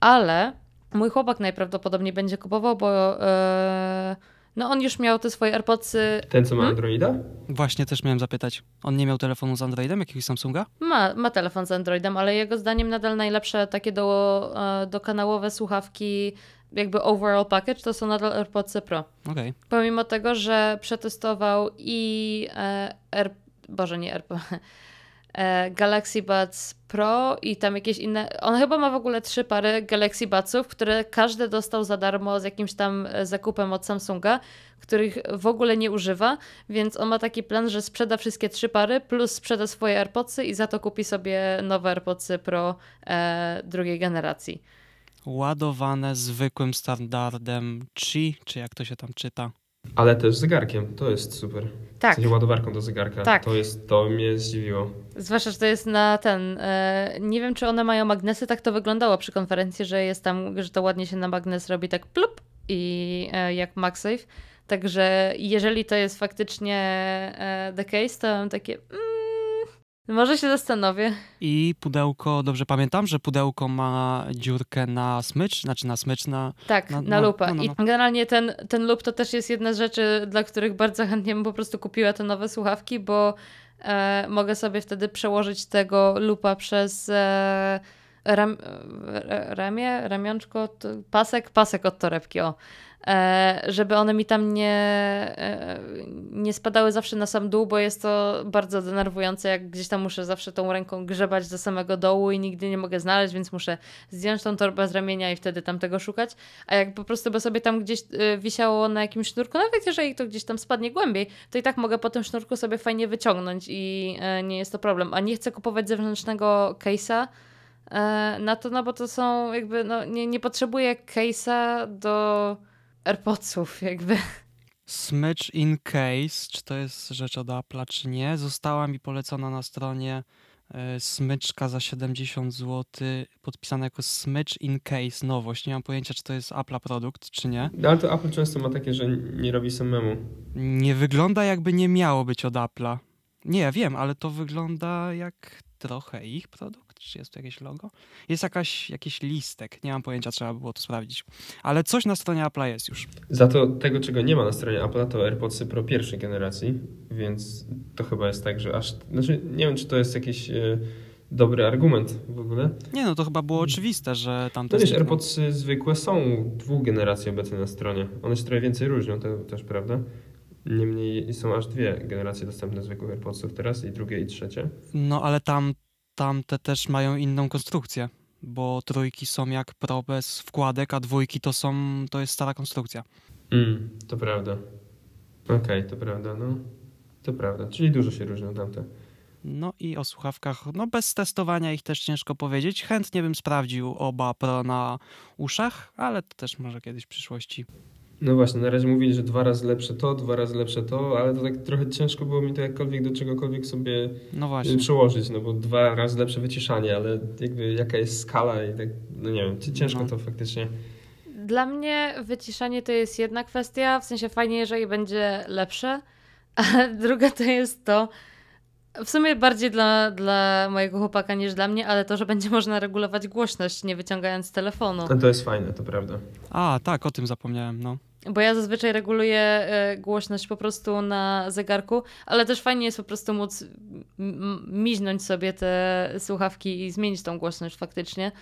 ale mój chłopak najprawdopodobniej będzie kupował, bo e, no on już miał te swoje AirPodsy. Ten, co ma hmm? Androida? Właśnie też miałem zapytać. On nie miał telefonu z Androidem, jakiegoś Samsunga? Ma, ma telefon z Androidem, ale jego zdaniem nadal najlepsze takie do, e, do kanałowe słuchawki jakby overall package to są nadal AirPods Pro. Okay. Pomimo tego, że przetestował i e, Air, Boże nie AirPods, *laughs* e, Galaxy Buds Pro i tam jakieś inne. On chyba ma w ogóle trzy pary Galaxy Budsów, które każdy dostał za darmo z jakimś tam e, zakupem od Samsunga, których w ogóle nie używa, więc on ma taki plan, że sprzeda wszystkie trzy pary, plus sprzeda swoje AirPodsy i za to kupi sobie nowe AirPodsy Pro e, drugiej generacji. Ładowane zwykłym standardem Qi, czy jak to się tam czyta. Ale też zegarkiem, to jest super. Tak. W sensie ładowarką do zegarka. Tak. To, jest, to mnie zdziwiło. Zwłaszcza, że to jest na ten. E, nie wiem, czy one mają magnesy. Tak to wyglądało przy konferencji, że jest tam, że to ładnie się na magnes robi tak plup i e, jak MagSafe. Także jeżeli to jest faktycznie e, the case, to mam takie. Mm, może się zastanowię. I pudełko, dobrze pamiętam, że pudełko ma dziurkę na smycz, znaczy na smycz, na... Tak, No, na no, lupa. no, no, I no. generalnie ten, ten loop to też jest jedna z rzeczy, dla których bardzo chętnie bym po prostu kupiła te nowe słuchawki, bo e, mogę sobie wtedy przełożyć tego lupa przez e, ram, e, ramię, ramionczko, pasek, pasek od torebki, o. E, żeby one mi tam nie, e, nie spadały zawsze na sam dół, bo jest to bardzo denerwujące, jak gdzieś tam muszę zawsze tą ręką grzebać do samego dołu i nigdy nie mogę znaleźć, więc muszę zdjąć tą torbę z ramienia i wtedy tam tego szukać. A jak po prostu by sobie tam gdzieś y, wisiało na jakimś sznurku, nawet jeżeli to gdzieś tam spadnie głębiej, to i tak mogę po tym sznurku sobie fajnie wyciągnąć i e, nie jest to problem. A nie chcę kupować zewnętrznego case'a e, na to, no bo to są jakby, no nie, nie potrzebuję case'a do AirPodsów jakby. Smycz in case, czy to jest rzecz od Apple'a, czy nie, została mi polecona na stronie e, smyczka za 70 zł, podpisane jako smycz in case, nowość. Nie mam pojęcia, czy to jest Apple'a produkt, czy nie. No, ale to Apple często ma takie, że nie robi samemu. Nie wygląda jakby nie miało być od Apple'a. Nie, ja wiem, ale to wygląda jak trochę ich produkt. Czy jest tu jakieś logo? Jest jakaś, jakiś listek, nie mam pojęcia, trzeba by było to sprawdzić. Ale coś na stronie Apple'a jest już. Za to tego, czego nie ma na stronie Apple'a, to AirPodsy Pro pierwszej generacji, więc to chyba jest tak, że aż... Znaczy, nie wiem, czy to jest jakiś e, dobry argument w ogóle. Nie no, to chyba było oczywiste, że tam No wiesz, AirPodsy zwykłe są dwóch generacji obecnie na stronie. One się trochę więcej różnią, to też prawda. Niemniej są aż dwie generacje dostępne zwykłych AirPodsów teraz, i drugie, i trzecie. No ale tam, tamte też mają inną konstrukcję, bo trójki są jak Pro bez wkładek, a dwójki to są, to jest stara konstrukcja. Mm, to prawda. Okej, to prawda, no. To prawda, czyli dużo się różnią tamte. No i o słuchawkach, no bez testowania ich też ciężko powiedzieć. Chętnie bym sprawdził oba Pro na uszach, ale to też może kiedyś w przyszłości. No właśnie, na razie mówili, że dwa razy lepsze to, dwa razy lepsze to, ale to tak trochę ciężko było mi to jakkolwiek do czegokolwiek sobie No y, właśnie. przełożyć, no bo dwa razy lepsze wyciszanie, ale jakby jaka jest skala i tak, no nie wiem, ci- ciężko No. to faktycznie. Dla mnie wyciszanie to jest jedna kwestia, w sensie fajnie, jeżeli będzie lepsze, a *laughs* druga to jest to, w sumie bardziej dla, dla mojego chłopaka niż dla mnie, ale to, że będzie można regulować głośność, nie wyciągając telefonu. No to jest fajne, to prawda. A, tak, o tym zapomniałem, no. Bo ja zazwyczaj reguluję e, głośność po prostu na zegarku, ale też fajnie jest po prostu móc miźnąć sobie te słuchawki i zmienić tą głośność faktycznie.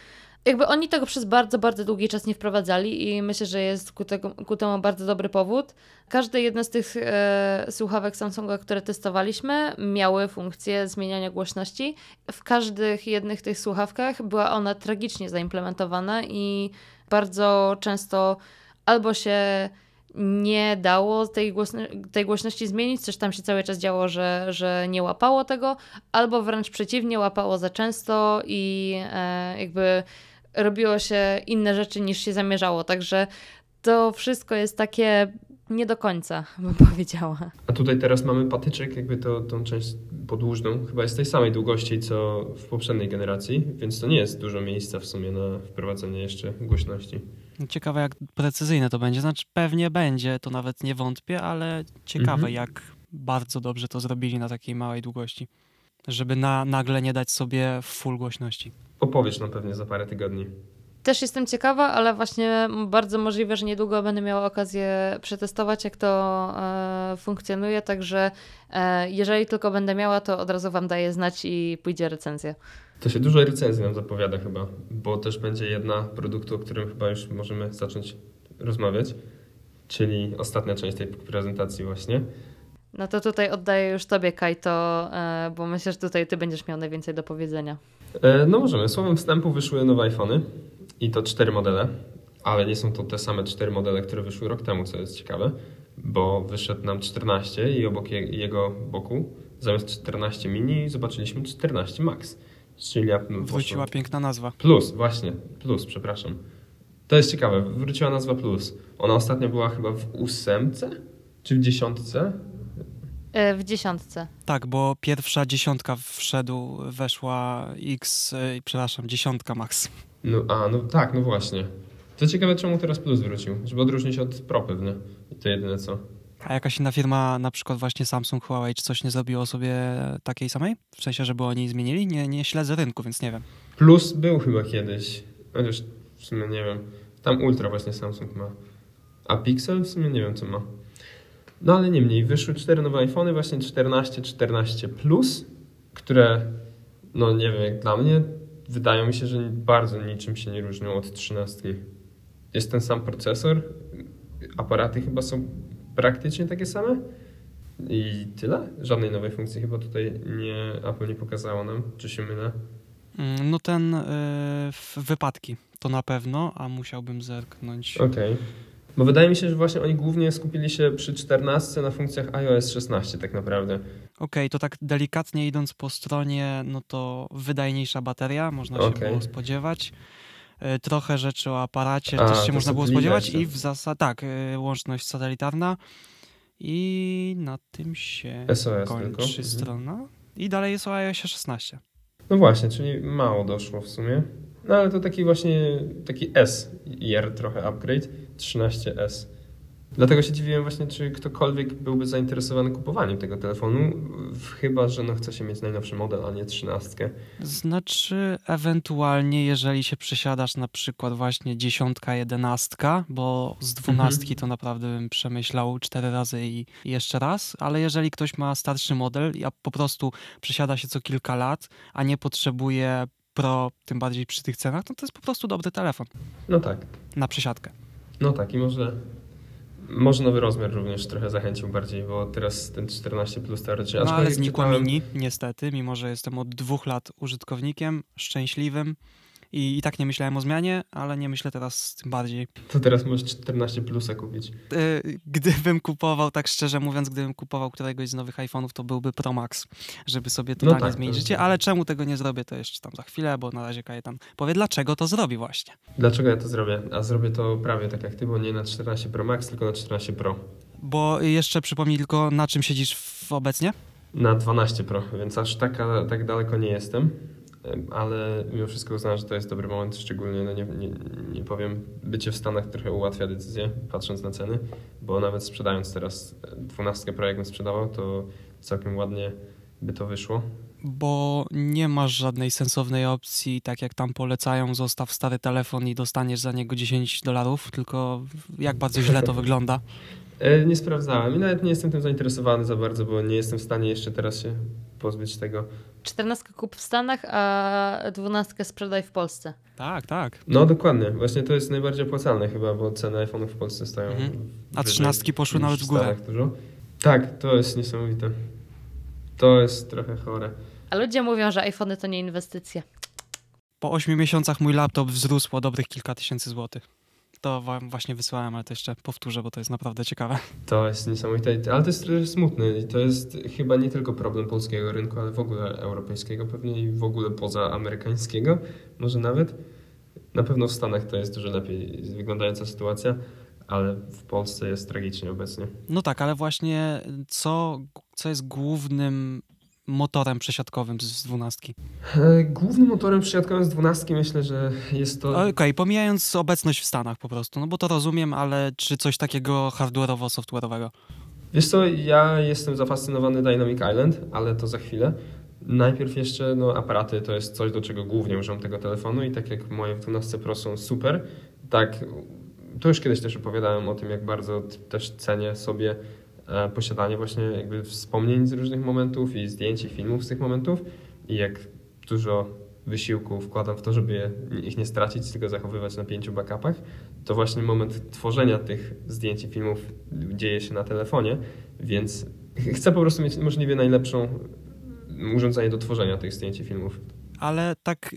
Jakby oni tego przez bardzo, bardzo długi czas nie wprowadzali i myślę, że jest ku, tego, ku temu bardzo dobry powód. Każde jedno z tych e, słuchawek Samsunga, które testowaliśmy, miały funkcję zmieniania głośności. W każdych jednych tych słuchawkach była ona tragicznie zaimplementowana i bardzo często albo się nie dało tej, głośno tej głośności zmienić, coś tam się cały czas działo, że, że nie łapało tego, albo wręcz przeciwnie, łapało za często i e, jakby robiło się inne rzeczy niż się zamierzało. Także to wszystko jest takie nie do końca, *laughs* bym powiedziała. A tutaj teraz mamy patyczek, jakby to, tą część podłużną, chyba jest tej samej długości co w poprzedniej generacji, więc to nie jest dużo miejsca w sumie na wprowadzenie jeszcze głośności. Ciekawe, jak precyzyjne to będzie. Znaczy, pewnie będzie, to nawet nie wątpię, ale ciekawe, Mhm. jak bardzo dobrze to zrobili na takiej małej długości. Żeby na, nagle nie dać sobie full głośności. Opowiesz nam pewnie za parę tygodni. Też jestem ciekawa, ale właśnie bardzo możliwe, że niedługo będę miała okazję przetestować, jak to e, funkcjonuje. Także e, jeżeli tylko będę miała, to od razu Wam daję znać i pójdzie recenzja. To się dużo recenzji nam zapowiada chyba, bo też będzie jedna produktu, o którym chyba już możemy zacząć rozmawiać, czyli ostatnia część tej prezentacji właśnie. No to tutaj oddaję już tobie, Kajto, e, bo myślę, że tutaj ty będziesz miał najwięcej do powiedzenia. E, No możemy. Słowem wstępu wyszły nowe iPhony i to cztery modele, ale nie są to te same cztery modele, które wyszły rok temu, co jest ciekawe, bo wyszedł nam 14 i obok je, jego boku zamiast 14 mini zobaczyliśmy 14 Max. Czyli ja Wróciła poszło- piękna nazwa. Plus, właśnie, plus, przepraszam. To jest ciekawe, wróciła nazwa plus. Ona ostatnio była chyba w ósemce czy w dziesiątce? E, w dziesiątce. Tak, bo pierwsza dziesiątka wszedł, weszła X, y, przepraszam, dziesiątka max. No, a, no tak, no właśnie. To ciekawe, czemu teraz plus wrócił, żeby odróżnić się od Pro pewnie. I to jedyne co. A jakaś inna firma, na przykład właśnie Samsung, Huawei, czy coś nie zrobiło sobie takiej samej? W sensie, żeby oni zmienili? Nie, nie śledzę rynku, więc nie wiem. Plus był chyba kiedyś, chociaż w sumie nie wiem. Tam Ultra właśnie Samsung ma. A Pixel w sumie nie wiem co ma. No ale niemniej, wyszły cztery nowe iPhony, właśnie 14, 14 Plus, które, no nie wiem, jak dla mnie, wydają mi się, że bardzo niczym się nie różnią od 13. Jest ten sam procesor, aparaty chyba są praktycznie takie same i tyle. Żadnej nowej funkcji chyba tutaj nie, Apple nie pokazało nam, czy się mylę. No ten y, w- wypadki to na pewno, a musiałbym zerknąć. Okej. Bo wydaje mi się, że właśnie oni głównie skupili się przy 14 na funkcjach iOS 16 tak naprawdę. Okej, to tak delikatnie idąc po stronie, no to wydajniejsza bateria, można się Okej. było spodziewać. Y, Trochę rzeczy o aparacie A, też się można było spodziewać i w zasadzie tak, y, łączność satelitarna i na tym się SOS kończy tylko. Mhm. strona. I dalej jest o iOS 16. No właśnie, czyli mało doszło w sumie. No ale to taki właśnie, taki S, IR trochę upgrade, 13S. Dlatego się dziwiłem właśnie, czy ktokolwiek byłby zainteresowany kupowaniem tego telefonu, chyba, że no chce się mieć najnowszy model, a nie 13. Znaczy, ewentualnie, jeżeli się przesiadasz na przykład właśnie dziesiątka, jedenastka, bo z dwunastki Mhm. to naprawdę bym przemyślał cztery razy i jeszcze raz, ale jeżeli ktoś ma starszy model, a po prostu przesiada się co kilka lat, a nie potrzebuje Pro, tym bardziej przy tych cenach, to to jest po prostu dobry telefon No tak. na przesiadkę. No tak i może, może nowy rozmiar również trochę zachęcił bardziej, bo teraz ten 14 plus teoretycznie. No ale znikła czytałem- mini, niestety, mimo że jestem od dwóch lat użytkownikiem, szczęśliwym i, i tak nie myślałem o zmianie, ale nie myślę teraz tym bardziej. To teraz możesz 14 plusa kupić. Y, gdybym kupował, tak szczerze mówiąc, gdybym kupował któregoś z nowych iPhone'ów, to byłby Pro Max, żeby sobie totalnie tak, zmienić to- życie, ale czemu tego nie zrobię, to jeszcze tam za chwilę, bo na razie Kajetan powie, dlaczego to zrobi właśnie. Dlaczego ja to zrobię? A zrobię to prawie tak jak ty, bo nie na 14 Pro Max, tylko na 14 Pro. Bo jeszcze przypomnij tylko, na czym siedzisz obecnie? Na 12 Pro, więc aż taka, tak daleko nie jestem. Ale mimo wszystko uznałem, że to jest dobry moment, szczególnie, no nie, nie, nie powiem, bycie w Stanach trochę ułatwia decyzję, patrząc na ceny, bo nawet sprzedając teraz 12 Pro, jakbym sprzedawał, to całkiem ładnie by to wyszło. Bo nie masz żadnej sensownej opcji, tak jak tam polecają, zostaw stary telefon i dostaniesz za niego 10 dolarów, tylko jak bardzo źle to wygląda. E, Nie sprawdzałem i nawet nie jestem tym zainteresowany za bardzo, bo nie jestem w stanie jeszcze teraz się pozbyć tego. 14 kup w Stanach, a 12 sprzedaj w Polsce. Tak, tak. No dokładnie, właśnie to jest najbardziej opłacalne chyba, bo ceny iPhone'ów w Polsce stoją Mhm. A wyżej trzynastki poszły niż nawet w górę. Dużo. Tak, to jest niesamowite. To jest trochę chore. A ludzie mówią, że iPhony to nie inwestycje. Po 8 miesiącach mój laptop wzrósł o dobrych kilka tysięcy złotych. To wam właśnie wysłałem, ale to jeszcze powtórzę, bo to jest naprawdę ciekawe. To jest niesamowite, ale to jest trochę smutne i to jest chyba nie tylko problem polskiego rynku, ale w ogóle europejskiego pewnie i w ogóle poza amerykańskiego, może nawet. Na pewno w Stanach to jest dużo lepiej wyglądająca sytuacja, ale w Polsce jest tragicznie obecnie. No tak, ale właśnie co, co jest głównym motorem przesiadkowym z- dwunastki? E, Głównym motorem przesiadkowym z 12 myślę, że jest to Okej, pomijając obecność w Stanach po prostu, no bo to rozumiem, ale czy coś takiego hardware'owo-software'owego? Wiesz co, ja jestem zafascynowany Dynamic Island, ale to za chwilę. Najpierw jeszcze no, aparaty to jest coś, do czego głównie używam tego telefonu i tak jak moje w 12 Pro są super, tak to już kiedyś też opowiadałem o tym, jak bardzo też cenię sobie posiadanie właśnie jakby wspomnień z różnych momentów i zdjęć i filmów z tych momentów i jak dużo wysiłku wkładam w to, żeby ich nie stracić, tylko zachowywać na pięciu backupach, to właśnie moment tworzenia tych zdjęć i filmów dzieje się na telefonie, więc Chcę po prostu mieć możliwie najlepszą urządzenie do tworzenia tych zdjęć i filmów. Ale tak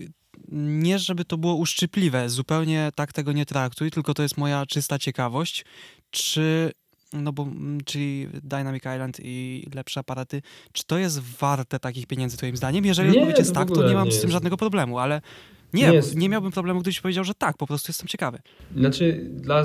nie żeby to było uszczypliwe, zupełnie tak tego nie traktuj, tylko to jest moja czysta ciekawość, czy no bo, mm, czyli Dynamic Island i lepsze aparaty, czy to jest warte takich pieniędzy twoim zdaniem? Jeżeli Nie, odpowiedź jest to w tak, to nie mam nie z tym jest. żadnego problemu, ale Nie nie, jest. nie miałbym problemu, gdybyś powiedział, że tak, po prostu jestem ciekawy. Znaczy, dla,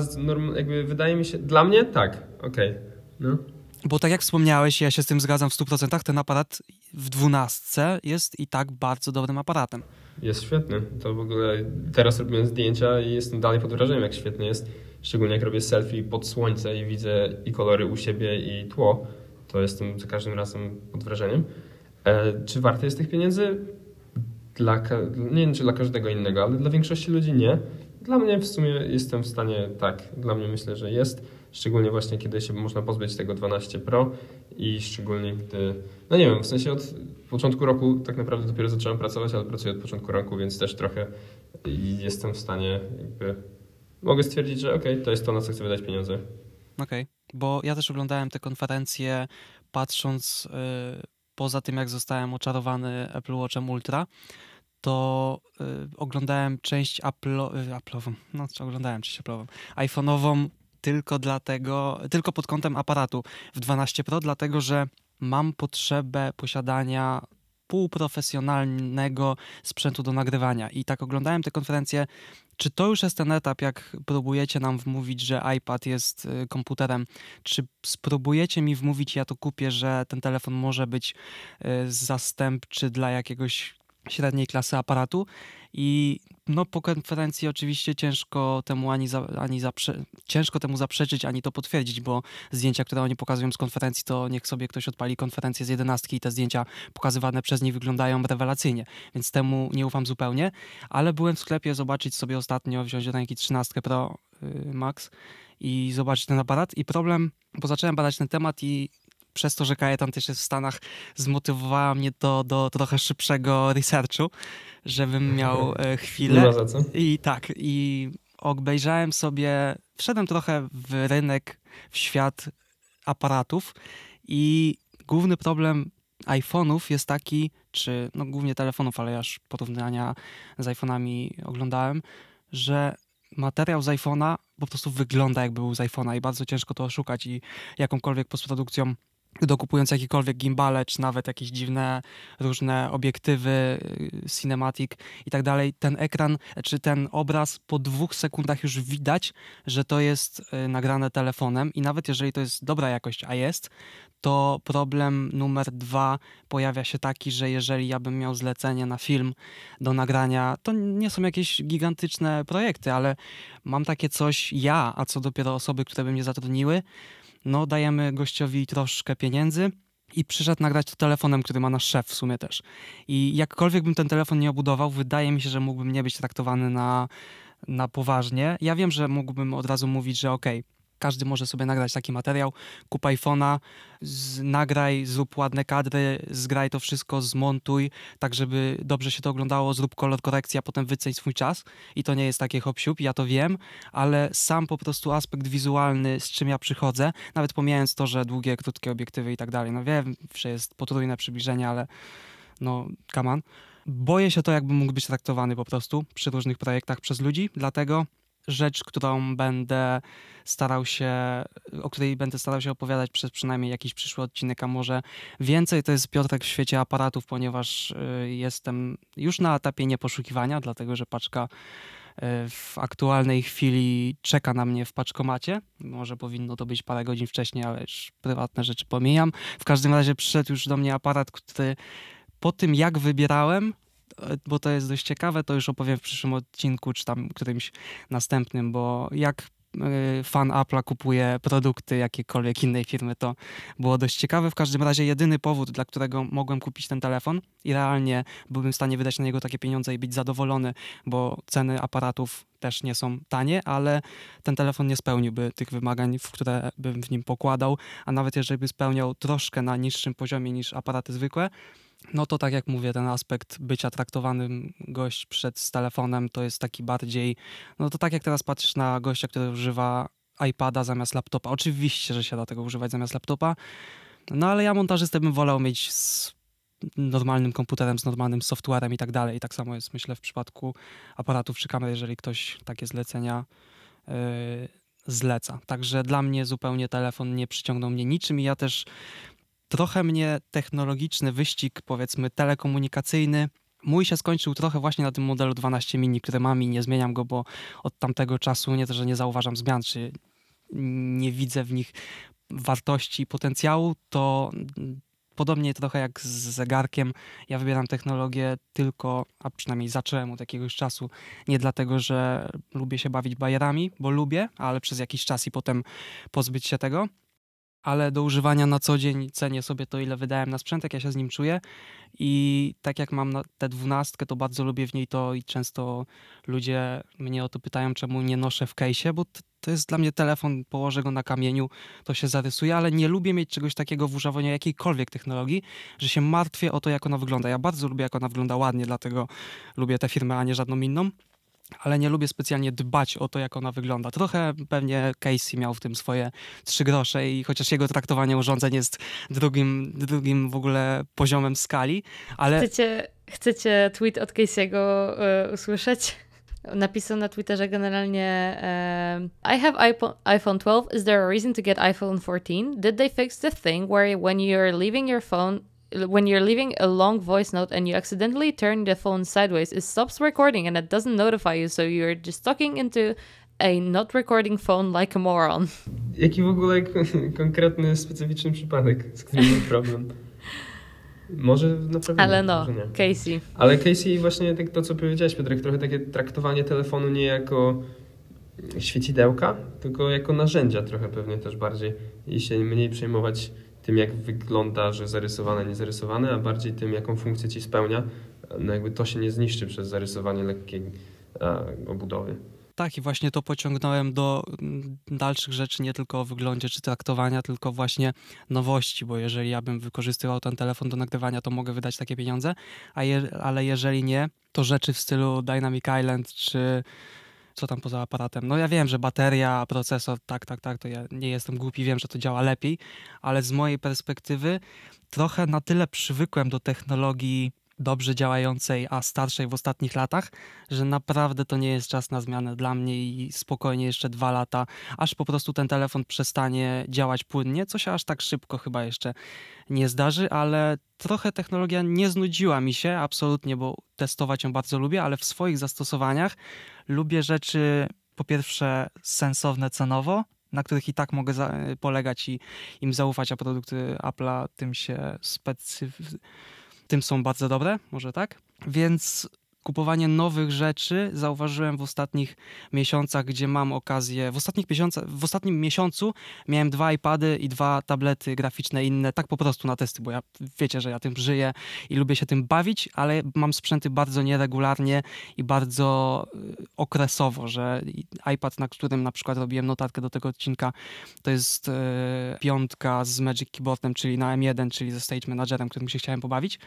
jakby wydaje mi się, dla mnie tak, okej. No. Bo tak jak wspomniałeś, ja się z tym zgadzam w 100%, ten aparat w dwunastce jest i tak bardzo dobrym aparatem. Jest świetny. To w ogóle teraz robiłem zdjęcia i jestem dalej pod wrażeniem, jak świetny jest. Szczególnie jak robię selfie pod słońce i widzę i kolory u siebie, i tło. To jestem za każdym razem pod wrażeniem. E, czy warte jest tych pieniędzy? Dla, nie wiem, czy dla każdego innego, ale dla większości ludzi nie. Dla mnie w sumie jestem w stanie tak. Dla mnie myślę, że jest. Szczególnie właśnie, kiedy się można pozbyć tego 12 Pro i szczególnie gdy, no nie wiem, w sensie od początku roku tak naprawdę dopiero zacząłem pracować, ale pracuję od początku roku, więc też trochę jestem w stanie jakby, mogę stwierdzić, że okej, to jest to, na co chcę wydać pieniądze. Okej, bo ja też oglądałem te konferencje patrząc y, poza tym, jak zostałem oczarowany Apple Watchem Ultra, to y, oglądałem część y, Apple'ową, no czy oglądałem część Apple'ową, iPhone'ową tylko dlatego, tylko pod kątem aparatu w 12 Pro, dlatego że mam potrzebę posiadania półprofesjonalnego sprzętu do nagrywania. I tak oglądałem te konferencje. Czy to już jest ten etap, jak próbujecie nam wmówić, że iPad jest y, komputerem? Czy spróbujecie mi wmówić, ja to kupię, że ten telefon może być y, zastępczy dla jakiegoś średniej klasy aparatu? I no, po konferencji oczywiście ciężko temu ani, za, ani zaprze- ciężko temu zaprzeczyć, ani to potwierdzić, bo zdjęcia, które oni pokazują z konferencji, to niech sobie ktoś odpali konferencję z jedenastki i te zdjęcia pokazywane przez nich wyglądają rewelacyjnie, więc temu nie ufam zupełnie, ale byłem w sklepie zobaczyć sobie ostatnio, wziąć do ręki 13 Pro y, Max i zobaczyć ten aparat. I problem, bo zacząłem badać ten temat i przez to, że Kajetan też jest w Stanach, zmotywowała mnie to do trochę szybszego researchu, żebym miał e, chwilę. I tak, i obejrzałem sobie, wszedłem trochę w rynek, w świat aparatów i główny problem iPhone'ów jest taki, czy no głównie telefonów, ale ja już porównania z iPhone'ami oglądałem, że materiał z iPhone'a po prostu wygląda jakby był z iPhone'a i bardzo ciężko to oszukać i jakąkolwiek postprodukcją dokupując jakiekolwiek gimbale, czy nawet jakieś dziwne różne obiektywy, y, cinematic i tak dalej, ten ekran, czy ten obraz po dwóch sekundach już widać, że to jest y, nagrane telefonem i nawet jeżeli to jest dobra jakość, a jest, to problem numer dwa pojawia się taki, że jeżeli ja bym miał zlecenie na film do nagrania, to nie są jakieś gigantyczne projekty, ale mam takie coś ja, a co dopiero osoby, które by mnie zatrudniły, no dajemy gościowi troszkę pieniędzy i przyszedł nagrać to telefonem, który ma nasz szef w sumie też. I jakkolwiek bym ten telefon nie obudował, wydaje mi się, że mógłbym nie być traktowany na, na poważnie. Ja wiem, że mógłbym od razu mówić, że okej, każdy może sobie nagrać taki materiał, kup iPhone'a, z, nagraj, zrób ładne kadry, zgraj to wszystko, zmontuj, tak żeby dobrze się to oglądało, zrób kolor korekcji, a potem wyceń swój czas. I to nie jest takie hop ja to wiem, ale sam po prostu aspekt wizualny, z czym ja przychodzę, nawet pomijając to, że długie, krótkie obiektywy i tak dalej, no wiem, że jest potrójne przybliżenie, ale no, on. Boję się to, jakby mógł być traktowany po prostu przy różnych projektach przez ludzi, dlatego rzecz, którą będę starał się, o której będę starał się opowiadać przez przynajmniej jakiś przyszły odcinek, a może więcej, to jest Piotrek w świecie aparatów, ponieważ y, jestem już na etapie nieposzukiwania, dlatego że paczka y, w aktualnej chwili czeka na mnie w paczkomacie. Może powinno to być parę godzin wcześniej, ale już prywatne rzeczy pomijam. W każdym razie przyszedł już do mnie aparat, który po tym jak wybierałem, bo to jest dość ciekawe, to już opowiem w przyszłym odcinku, czy tam którymś następnym, bo jak y, fan Apple'a kupuje produkty jakiejkolwiek innej firmy, to było dość ciekawe. W każdym razie jedyny powód, dla którego mogłem kupić ten telefon i realnie byłbym w stanie wydać na niego takie pieniądze i być zadowolony, bo ceny aparatów też nie są tanie, ale ten telefon nie spełniłby tych wymagań, w które bym w nim pokładał, a nawet jeżeli by spełniał troszkę na niższym poziomie niż aparaty zwykłe, no to tak jak mówię, ten aspekt bycia traktowanym gość przed z telefonem to jest taki bardziej, no to tak jak teraz patrzysz na gościa, który używa iPada zamiast laptopa. Oczywiście, że się da tego używać zamiast laptopa. No ale ja montażystę bym wolał mieć z normalnym komputerem, z normalnym softwarem i tak dalej. I tak samo jest, myślę, w przypadku aparatów czy kamer, jeżeli ktoś takie zlecenia yy, zleca. Także dla mnie zupełnie telefon nie przyciągnął mnie niczym i ja też trochę mnie technologiczny wyścig, powiedzmy telekomunikacyjny, mój się skończył trochę właśnie na tym modelu 12 mini, który mam i nie zmieniam go, bo od tamtego czasu nie to, że nie zauważam zmian, czy nie widzę w nich wartości i potencjału, to podobnie trochę jak z zegarkiem, ja wybieram technologię tylko, a przynajmniej zacząłem od jakiegoś czasu, nie dlatego, że lubię się bawić bajerami, bo lubię, ale przez jakiś czas i potem pozbyć się tego, ale do używania na co dzień cenię sobie to, ile wydałem na sprzęt, jak ja się z nim czuję. I tak jak mam tę dwunastkę, to bardzo lubię w niej to i często ludzie mnie o to pytają, czemu nie noszę w case'ie, bo to jest dla mnie telefon, położę go na kamieniu, to się zarysuje, ale nie lubię mieć czegoś takiego w używaniu jakiejkolwiek technologii, że się martwię o to, jak ona wygląda. Ja bardzo lubię, jak ona wygląda ładnie, dlatego lubię tę firmę, a nie żadną inną ale nie lubię specjalnie dbać o to, jak ona wygląda. Trochę pewnie Casey miał w tym swoje trzy grosze i chociaż jego traktowanie urządzeń jest drugim, drugim w ogóle poziomem skali, ale... Chcecie, chcecie tweet od Casey'ego y, usłyszeć? Napisał na Twitterze generalnie I have iPhone 12. Is there a reason to get iPhone 14? Did they fix the thing where when you're leaving your phone when you're leaving a long voice note and you accidentally turn the phone sideways, it stops recording and it doesn't notify you, so you're just talking into a not recording phone like a moron. *laughs* Jaki w ogóle konkretny, specyficzny przypadek, z którym mam problem? Może naprawdę. Ale no, Casey. Ale Casey właśnie tak to, co powiedziałeś, Piotrek, trochę takie traktowanie telefonu nie jako świecidełka, tylko jako narzędzia trochę pewnie też bardziej i się mniej przejmować tym, jak wygląda, że zarysowane, nie zarysowane, a bardziej tym, jaką funkcję ci spełnia. No jakby to się nie zniszczy przez zarysowanie lekkiej obudowy. Tak, i właśnie to pociągnąłem do mm, dalszych rzeczy, nie tylko o wyglądzie czy traktowania, tylko właśnie nowości, bo jeżeli ja bym wykorzystywał ten telefon do nagrywania, to mogę wydać takie pieniądze, je, ale jeżeli nie, to rzeczy w stylu Dynamic Island czy co tam poza aparatem. No ja wiem, że bateria, procesor, tak, tak, tak, to ja nie jestem głupi, wiem, że to działa lepiej, ale z mojej perspektywy trochę na tyle przywykłem do technologii dobrze działającej, a starszej w ostatnich latach, że naprawdę to nie jest czas na zmianę dla mnie i spokojnie jeszcze dwa lata, aż po prostu ten telefon przestanie działać płynnie, co się aż tak szybko chyba jeszcze nie zdarzy, ale trochę technologia nie znudziła mi się absolutnie, bo testować ją bardzo lubię, ale w swoich zastosowaniach lubię rzeczy po pierwsze sensowne cenowo, na których i tak mogę polegać i im zaufać, a produkty Apple'a tym się specyf- tym są bardzo dobre, może tak. Więc kupowanie nowych rzeczy zauważyłem w ostatnich miesiącach, gdzie mam okazję. W, ostatnich miesiącach, w ostatnim miesiącu miałem dwa iPady i dwa tablety graficzne inne, tak po prostu na testy, bo ja wiecie, że ja tym żyję i lubię się tym bawić, ale mam sprzęty bardzo nieregularnie i bardzo y, okresowo, że iPad, na którym na przykład robiłem notatkę do tego odcinka, to jest yy, piątka z Magic Keyboardem, czyli na M1, czyli ze Stage Managerem, którym się chciałem pobawić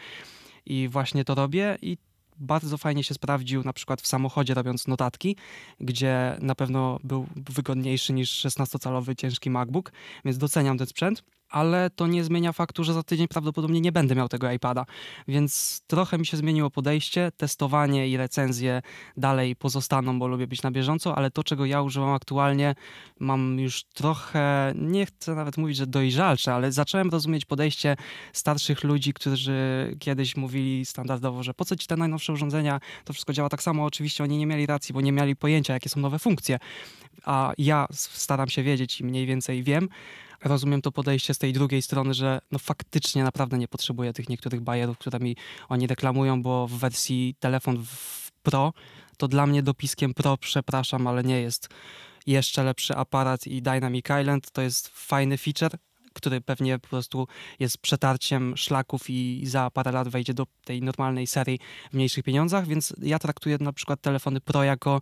i właśnie to robię i bardzo fajnie się sprawdził na przykład w samochodzie robiąc notatki, gdzie na pewno był wygodniejszy niż 16-calowy ciężki MacBook, więc doceniam ten sprzęt ale to nie zmienia faktu, że za tydzień prawdopodobnie nie będę miał tego iPada. Więc trochę mi się zmieniło podejście, testowanie i recenzje dalej pozostaną, bo lubię być na bieżąco, ale to, czego ja używam aktualnie, mam już trochę, nie chcę nawet mówić, że dojrzalsze, ale zacząłem rozumieć podejście starszych ludzi, którzy kiedyś mówili standardowo, że po co ci te najnowsze urządzenia, to wszystko działa tak samo. Oczywiście oni nie mieli racji, bo nie mieli pojęcia, jakie są nowe funkcje, a ja staram się wiedzieć i mniej więcej wiem, rozumiem to podejście z tej drugiej strony, że no faktycznie naprawdę nie potrzebuję tych niektórych bajerów, które mi oni reklamują, bo w wersji telefon w Pro to dla mnie dopiskiem Pro, przepraszam, ale nie jest jeszcze lepszy aparat i Dynamic Island. To jest fajny feature, który pewnie po prostu jest przetarciem szlaków i za parę lat wejdzie do tej normalnej serii w mniejszych pieniądzach, więc ja traktuję na przykład telefony Pro jako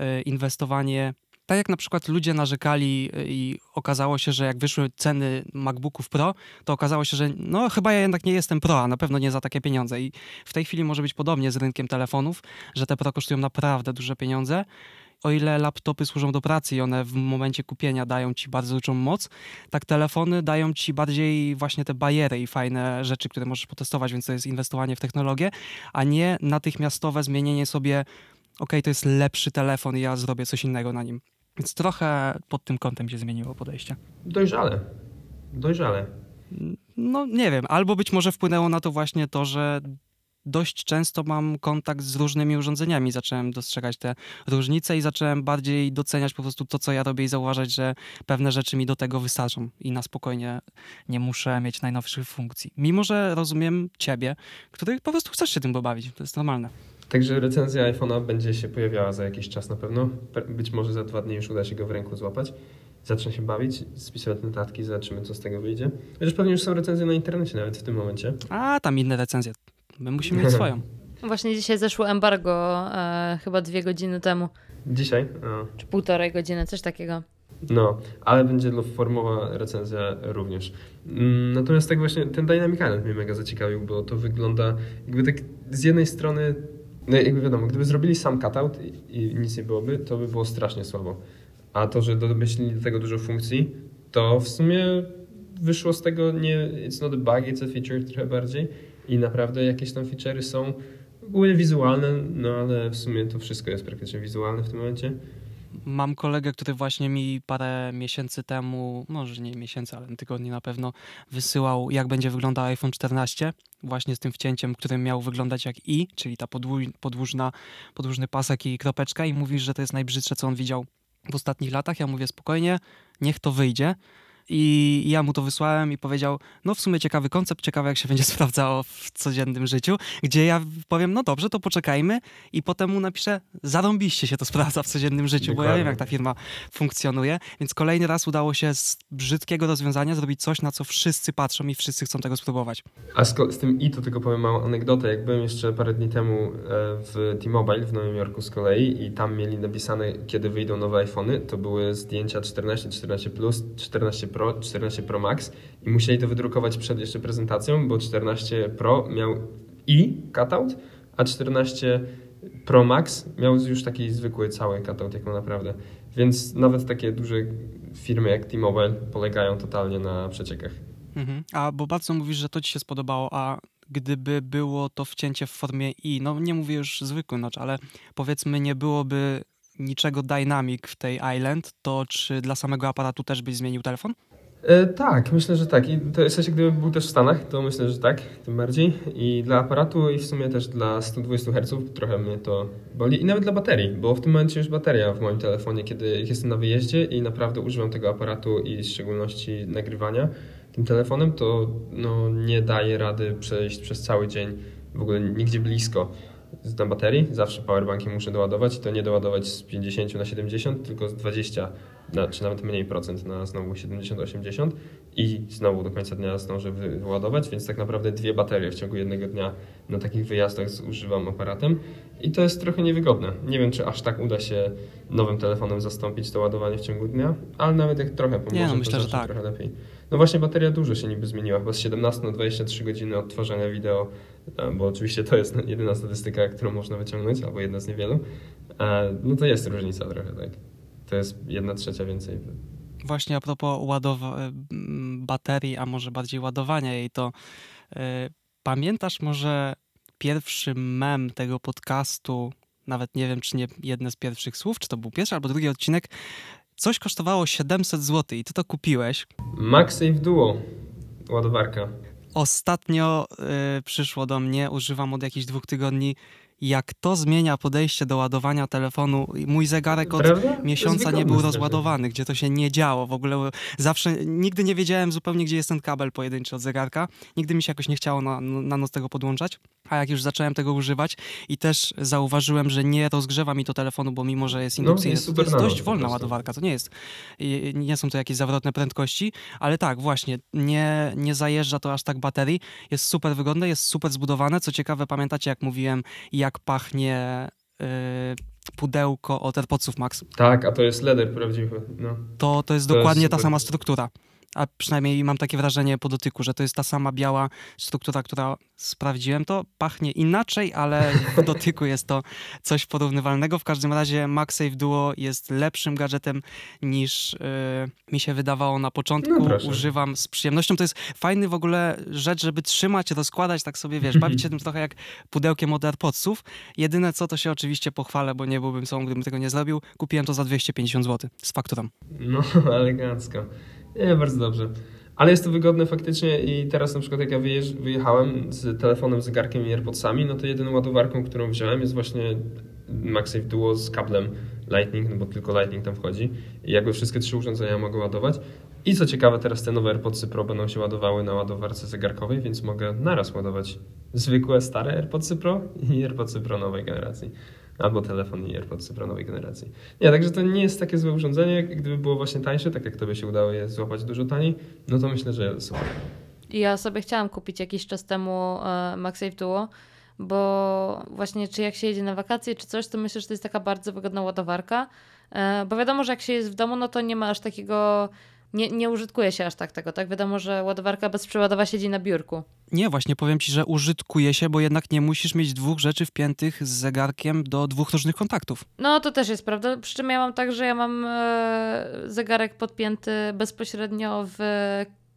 y, inwestowanie tak jak na przykład ludzie narzekali y, i okazało się, że jak wyszły ceny MacBooków Pro, to okazało się, że no chyba ja jednak nie jestem Pro, a na pewno nie za takie pieniądze. I w tej chwili może być podobnie z rynkiem telefonów, że te Pro kosztują naprawdę duże pieniądze. o ile laptopy służą do pracy i one w momencie kupienia dają ci bardzo dużą moc, tak telefony dają ci bardziej właśnie te bariery i fajne rzeczy, które możesz potestować, więc to jest inwestowanie w technologię, a nie natychmiastowe zmienienie sobie, ok, to jest lepszy telefon i ja zrobię coś innego na nim. Więc trochę pod tym kątem się zmieniło podejście. Dojrzale. Dojrzale. No nie wiem, albo być może wpłynęło na to właśnie to, że dość często mam kontakt z różnymi urządzeniami. Zacząłem dostrzegać te różnice i zacząłem bardziej doceniać po prostu to, co ja robię i zauważać, że pewne rzeczy mi do tego wystarczą i na spokojnie nie muszę mieć najnowszych funkcji. Mimo, że rozumiem ciebie, który po prostu chcesz się tym pobawić. To jest normalne. Także recenzja iPhone'a będzie się pojawiała za jakiś czas na pewno. Być może za dwa dni już uda się go w ręku złapać. Zacznę się bawić, spisywać notatki, zobaczymy, co z tego wyjdzie. Chociaż pewnie już są recenzje na internecie nawet w tym momencie. A, tam inne recenzje. My musimy mieć *laughs* swoją. Właśnie dzisiaj zeszło embargo, e, chyba dwie godziny temu. Dzisiaj? No. Czy półtorej godziny, coś takiego. No, ale będzie formowa recenzja również. Mm, natomiast tak właśnie ten Dynamic Island mnie mega zaciekawił, bo to wygląda jakby tak z jednej strony, no jakby wiadomo, gdyby zrobili sam cutout i, i nic nie byłoby, to by było strasznie słabo. A to, że domyślili do tego dużo funkcji, to w sumie wyszło z tego nie it's not a bug, it's a feature trochę bardziej i naprawdę jakieś tam feature'y są ogólnie wizualne, no ale w sumie to wszystko jest praktycznie wizualne w tym momencie. Mam kolegę, który właśnie mi parę miesięcy temu, może nie miesięcy, ale tygodni na pewno, wysyłał, jak będzie wyglądał iPhone 14, właśnie z tym wcięciem, którym miał wyglądać jak i, czyli ta podłużna, podłużny pasek i kropeczka i mówi, że to jest najbrzydsze, co on widział w ostatnich latach. Ja mówię spokojnie, niech to wyjdzie. I ja mu to wysłałem i powiedział, no w sumie ciekawy koncept, ciekawe jak się będzie *laughs* sprawdzało w codziennym życiu, gdzie ja powiem, no dobrze, to poczekajmy i potem mu napiszę, zarąbiście się to sprawdza w codziennym życiu, Dokładnie. bo ja wiem jak ta firma funkcjonuje, więc kolejny raz udało się z brzydkiego rozwiązania zrobić coś, na co wszyscy patrzą i wszyscy chcą tego spróbować. A z, z tym i to tylko powiem małą anegdotę, jak byłem jeszcze parę dni temu e, w T-Mobile w Nowym Jorku z kolei i tam mieli napisane, kiedy wyjdą nowe iPhony, to były zdjęcia 14, 14 Plus, 14 Pro, 14 Pro Max i musieli to wydrukować przed jeszcze prezentacją, bo 14 Pro miał i cutout, a 14 Pro Max miał już taki zwykły cały cutout, jak ma naprawdę. Więc nawet takie duże firmy jak T-Mobile polegają totalnie na przeciekach. Mhm. A bo bardzo mówisz, że to ci się spodobało, a gdyby było to wcięcie w formie i, no nie mówię już zwykły notch, ale powiedzmy nie byłoby niczego dynamic w tej Island, to czy dla samego aparatu też byś zmienił telefon? E, tak, myślę, że tak. I to w sensie, gdybym był też w Stanach, to myślę, że tak, tym bardziej. I dla aparatu i w sumie też dla 120 Hz trochę mnie to boli. I nawet dla baterii, bo w tym momencie już bateria w moim telefonie, kiedy jestem na wyjeździe i naprawdę używam tego aparatu i w szczególności nagrywania tym telefonem, to no, nie daje rady przejść przez cały dzień w ogóle nigdzie blisko na baterii. Zawsze powerbanki muszę doładować i to nie doładować z 50 na 70, tylko z 20 na, czy nawet mniej procent na znowu 70-80 i znowu do końca dnia zdążę wyładować, więc tak naprawdę dwie baterie w ciągu jednego dnia na takich wyjazdach używam aparatem i to jest trochę niewygodne. Nie wiem, czy aż tak uda się nowym telefonem zastąpić to ładowanie w ciągu dnia, ale nawet jak trochę pomoże, Nie, no, myślę, to że tak. trochę lepiej. No właśnie bateria dużo się niby zmieniła, chyba z 17 na 23 godziny odtwarzania wideo, e, bo oczywiście to jest jedyna statystyka, którą można wyciągnąć, albo jedna z niewielu. E, no to jest różnica trochę, tak to jest jedna trzecia więcej. Właśnie a propos ładowa- baterii, a może bardziej ładowania jej, to yy, pamiętasz może pierwszy mem tego podcastu, nawet nie wiem, czy nie jedne z pierwszych słów, czy to był pierwszy albo drugi odcinek, coś kosztowało 700 zł i ty to kupiłeś. MagSafe Duo, ładowarka. Ostatnio yy, przyszło do mnie, używam od jakichś dwóch tygodni jak to zmienia podejście do ładowania telefonu. Mój zegarek od Prawda? miesiąca nie był rozładowany, gdzie to się nie działo. W ogóle zawsze, nigdy nie wiedziałem zupełnie, gdzie jest ten kabel pojedynczy od zegarka. Nigdy mi się jakoś nie chciało na, na noc tego podłączać. A jak już zacząłem tego używać i też zauważyłem, że nie rozgrzewa mi to telefonu, bo mimo, że jest indukcyjny, no, to jest dość wolna ładowarka. To nie jest, nie są to jakieś zawrotne prędkości, ale tak, właśnie, nie, nie zajeżdża to aż tak baterii. Jest super wygodne, jest super zbudowane. Co ciekawe, pamiętacie, jak mówiłem, jak pachnie yy, pudełko od AirPodsów Max. Tak, a to jest leder prawdziwy. No. To, to jest to dokładnie jest ta sama struktura. A przynajmniej mam takie wrażenie po dotyku, że to jest ta sama biała struktura, która sprawdziłem to. Pachnie inaczej, ale w *laughs* dotyku jest to coś porównywalnego. W każdym razie MagSafe Duo jest lepszym gadżetem niż yy, mi się wydawało na początku. No. Używam z przyjemnością. To jest fajny w ogóle rzecz, żeby trzymać, rozkładać, tak sobie wiesz, bawić się tym trochę jak pudełkiem od AirPodsów. Jedyne co, to się oczywiście pochwalę, bo nie byłbym sobą, gdybym tego nie zrobił. Kupiłem to za 250 zł z fakturą. No, *laughs* elegancko. Nie, bardzo dobrze. Ale jest to wygodne faktycznie i teraz na przykład jak ja wyjechałem z telefonem, zegarkiem i AirPodsami, no to jedyną ładowarką, którą wziąłem jest właśnie MagSafe Duo z kablem Lightning, no bo tylko Lightning tam wchodzi i jakby wszystkie trzy urządzenia mogę ładować. I co ciekawe, teraz te nowe AirPodsy Pro będą się ładowały na ładowarce zegarkowej, więc mogę naraz ładować zwykłe, stare AirPodsy Pro i AirPodsy Pro nowej generacji. Albo telefon i AirPodsy Pro nowej generacji. Nie, także to nie jest takie złe urządzenie. Gdyby było właśnie tańsze, tak jak tobie się udało je złapać dużo taniej, no to myślę, że super. Ja sobie chciałam kupić jakiś czas temu e, MagSafe Duo, bo właśnie czy jak się jedzie na wakacje czy coś, to myślę, że to jest taka bardzo wygodna ładowarka, e, bo wiadomo, że jak się jest w domu, no to nie ma aż takiego, nie, nie użytkuje się aż tak tego, tak? Wiadomo, że ładowarka bezprzewodowa siedzi na biurku. Nie, właśnie powiem ci, że użytkuje się, bo jednak nie musisz mieć dwóch rzeczy wpiętych z zegarkiem do dwóch różnych kontaktów. No to też jest prawda, przy czym ja mam tak, że ja mam e, zegarek podpięty bezpośrednio w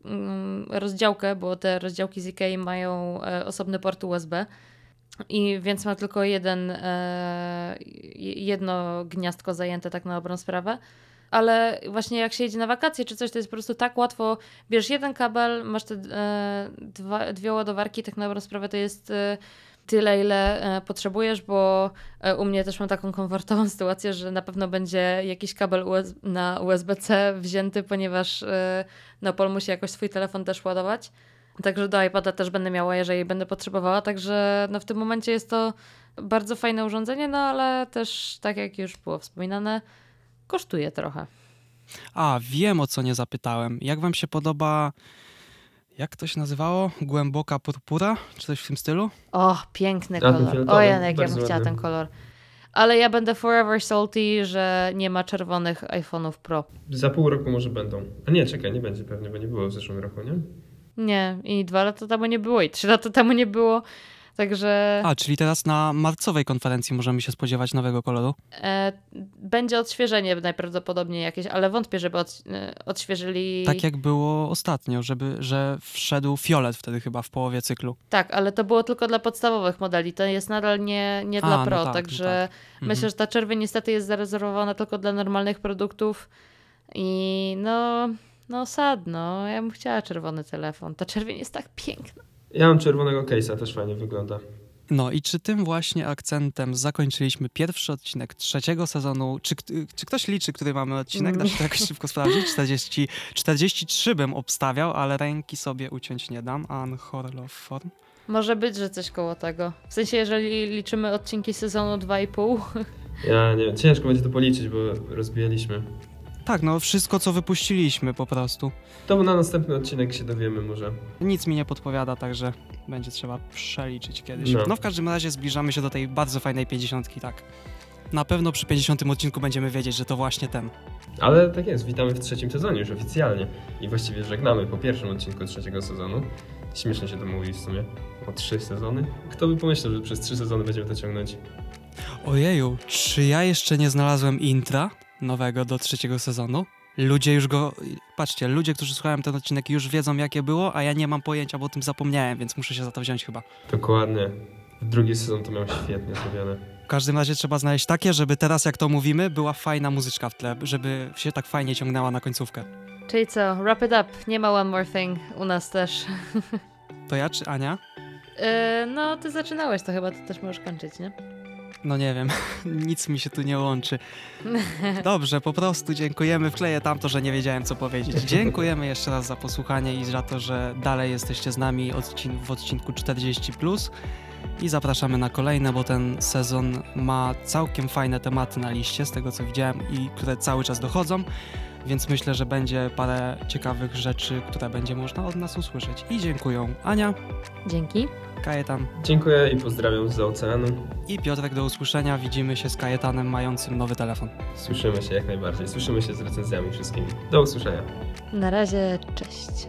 mm, rozdziałkę, bo te rozdziałki z IKEA mają e, osobny port USB. I więc mam tylko jeden, e, jedno gniazdko zajęte tak na dobrą sprawę. Ale właśnie jak się jedzie na wakacje czy coś, to jest po prostu tak łatwo. Bierzesz jeden kabel, masz te e, dwa, dwie ładowarki, tak na dobrą sprawę to jest e, tyle, ile e, potrzebujesz, bo e, u mnie też mam taką komfortową *laughs* sytuację, że na pewno będzie jakiś kabel US na USB-C wzięty, ponieważ e, no, Pol musi jakoś swój telefon też ładować. Także do iPada też będę miała, jeżeli będę potrzebowała. Także no, w tym momencie jest to bardzo fajne urządzenie, no ale też, tak jak już było wspominane, kosztuje trochę. A, wiem o co nie zapytałem. Jak wam się podoba, jak to się nazywało? Głęboka purpura? Czy coś w tym stylu? O, piękny kolor. O, Janek, ja bym chciała ładny. ten kolor. Ale ja będę forever salty, że nie ma czerwonych iPhone'ów Pro. Za pół roku może będą. A nie, czekaj, nie będzie pewnie, bo nie było w zeszłym roku, nie? Nie, i dwa lata temu nie było, i trzy lata temu nie było. Także A, czyli teraz na marcowej konferencji możemy się spodziewać nowego koloru. e, będzie odświeżenie najprawdopodobniej jakieś, ale wątpię, żeby od, e, odświeżyli. Tak jak było ostatnio, żeby, że wszedł fiolet wtedy chyba w połowie cyklu. Tak, ale to było tylko dla podstawowych modeli. To jest nadal nie, nie A, dla no Pro, tak, no także tak. Mhm. myślę, że ta czerwień niestety jest zarezerwowana tylko dla normalnych produktów. I no, no sad, no. Ja bym chciała czerwony telefon. Ta czerwień jest tak piękna. Ja mam czerwonego case'a, też fajnie wygląda. No i czy tym właśnie akcentem zakończyliśmy pierwszy odcinek trzeciego sezonu? Czy, czy ktoś liczy, który mamy odcinek? Da się to jakoś szybko sprawdzić? *laughs* 40, 43 bym obstawiał, ale ręki sobie uciąć nie dam. Anchor Love Form. Może być, że coś koło tego. W sensie, jeżeli liczymy odcinki sezonu 2,5. Ja nie wiem, ciężko będzie to policzyć, bo rozbijaliśmy. Tak, no wszystko co wypuściliśmy po prostu. To na następny odcinek się dowiemy może. Nic mi nie podpowiada, także będzie trzeba przeliczyć kiedyś. No. No, w każdym razie zbliżamy się do tej bardzo fajnej 50, tak. Na pewno przy 50 odcinku będziemy wiedzieć, że to właśnie ten. Ale tak jest, witamy w trzecim sezonie już oficjalnie. I właściwie żegnamy po pierwszym odcinku trzeciego sezonu. Śmiesznie się to mówi w sumie. O trzy sezony. Kto by pomyślał, że przez trzy sezony będziemy to ciągnąć? Ojeju, czy ja jeszcze nie znalazłem intra nowego do trzeciego sezonu? Ludzie już go. Patrzcie, ludzie, którzy słuchają ten odcinek, już wiedzą, jakie było, a ja nie mam pojęcia, bo o tym zapomniałem, więc muszę się za to wziąć chyba. Dokładnie. Drugi sezon to miał świetnie zrobione. W każdym razie trzeba znaleźć takie, żeby teraz, jak to mówimy, była fajna muzyczka w tle, żeby się tak fajnie ciągnęła na końcówkę. Czyli co, wrap it up. Nie ma one more thing u nas też. To ja czy Ania? Yy, *laughs* no, ty zaczynałeś, to chyba ty też możesz kończyć, nie? No nie wiem, *laughs* nic mi się tu nie łączy. Dobrze, po prostu dziękujemy. Wkleję tamto, że nie wiedziałem, co powiedzieć. Dziękujemy jeszcze raz za posłuchanie i za to, że dalej jesteście z nami w odcinku 40. I zapraszamy na kolejne, bo ten sezon ma całkiem fajne tematy na liście, z tego co widziałem, i które cały czas dochodzą. Więc myślę, że będzie parę ciekawych rzeczy, które będzie można od nas usłyszeć. I dziękuję Ania, Dzięki. Kajetan Dziękuję i pozdrawiam z oceanu. i Piotrek do usłyszenia. Widzimy się z Kajetanem mającym nowy telefon. Słyszymy się jak najbardziej. Słyszymy się z recenzjami wszystkimi. Do usłyszenia. Na razie, cześć.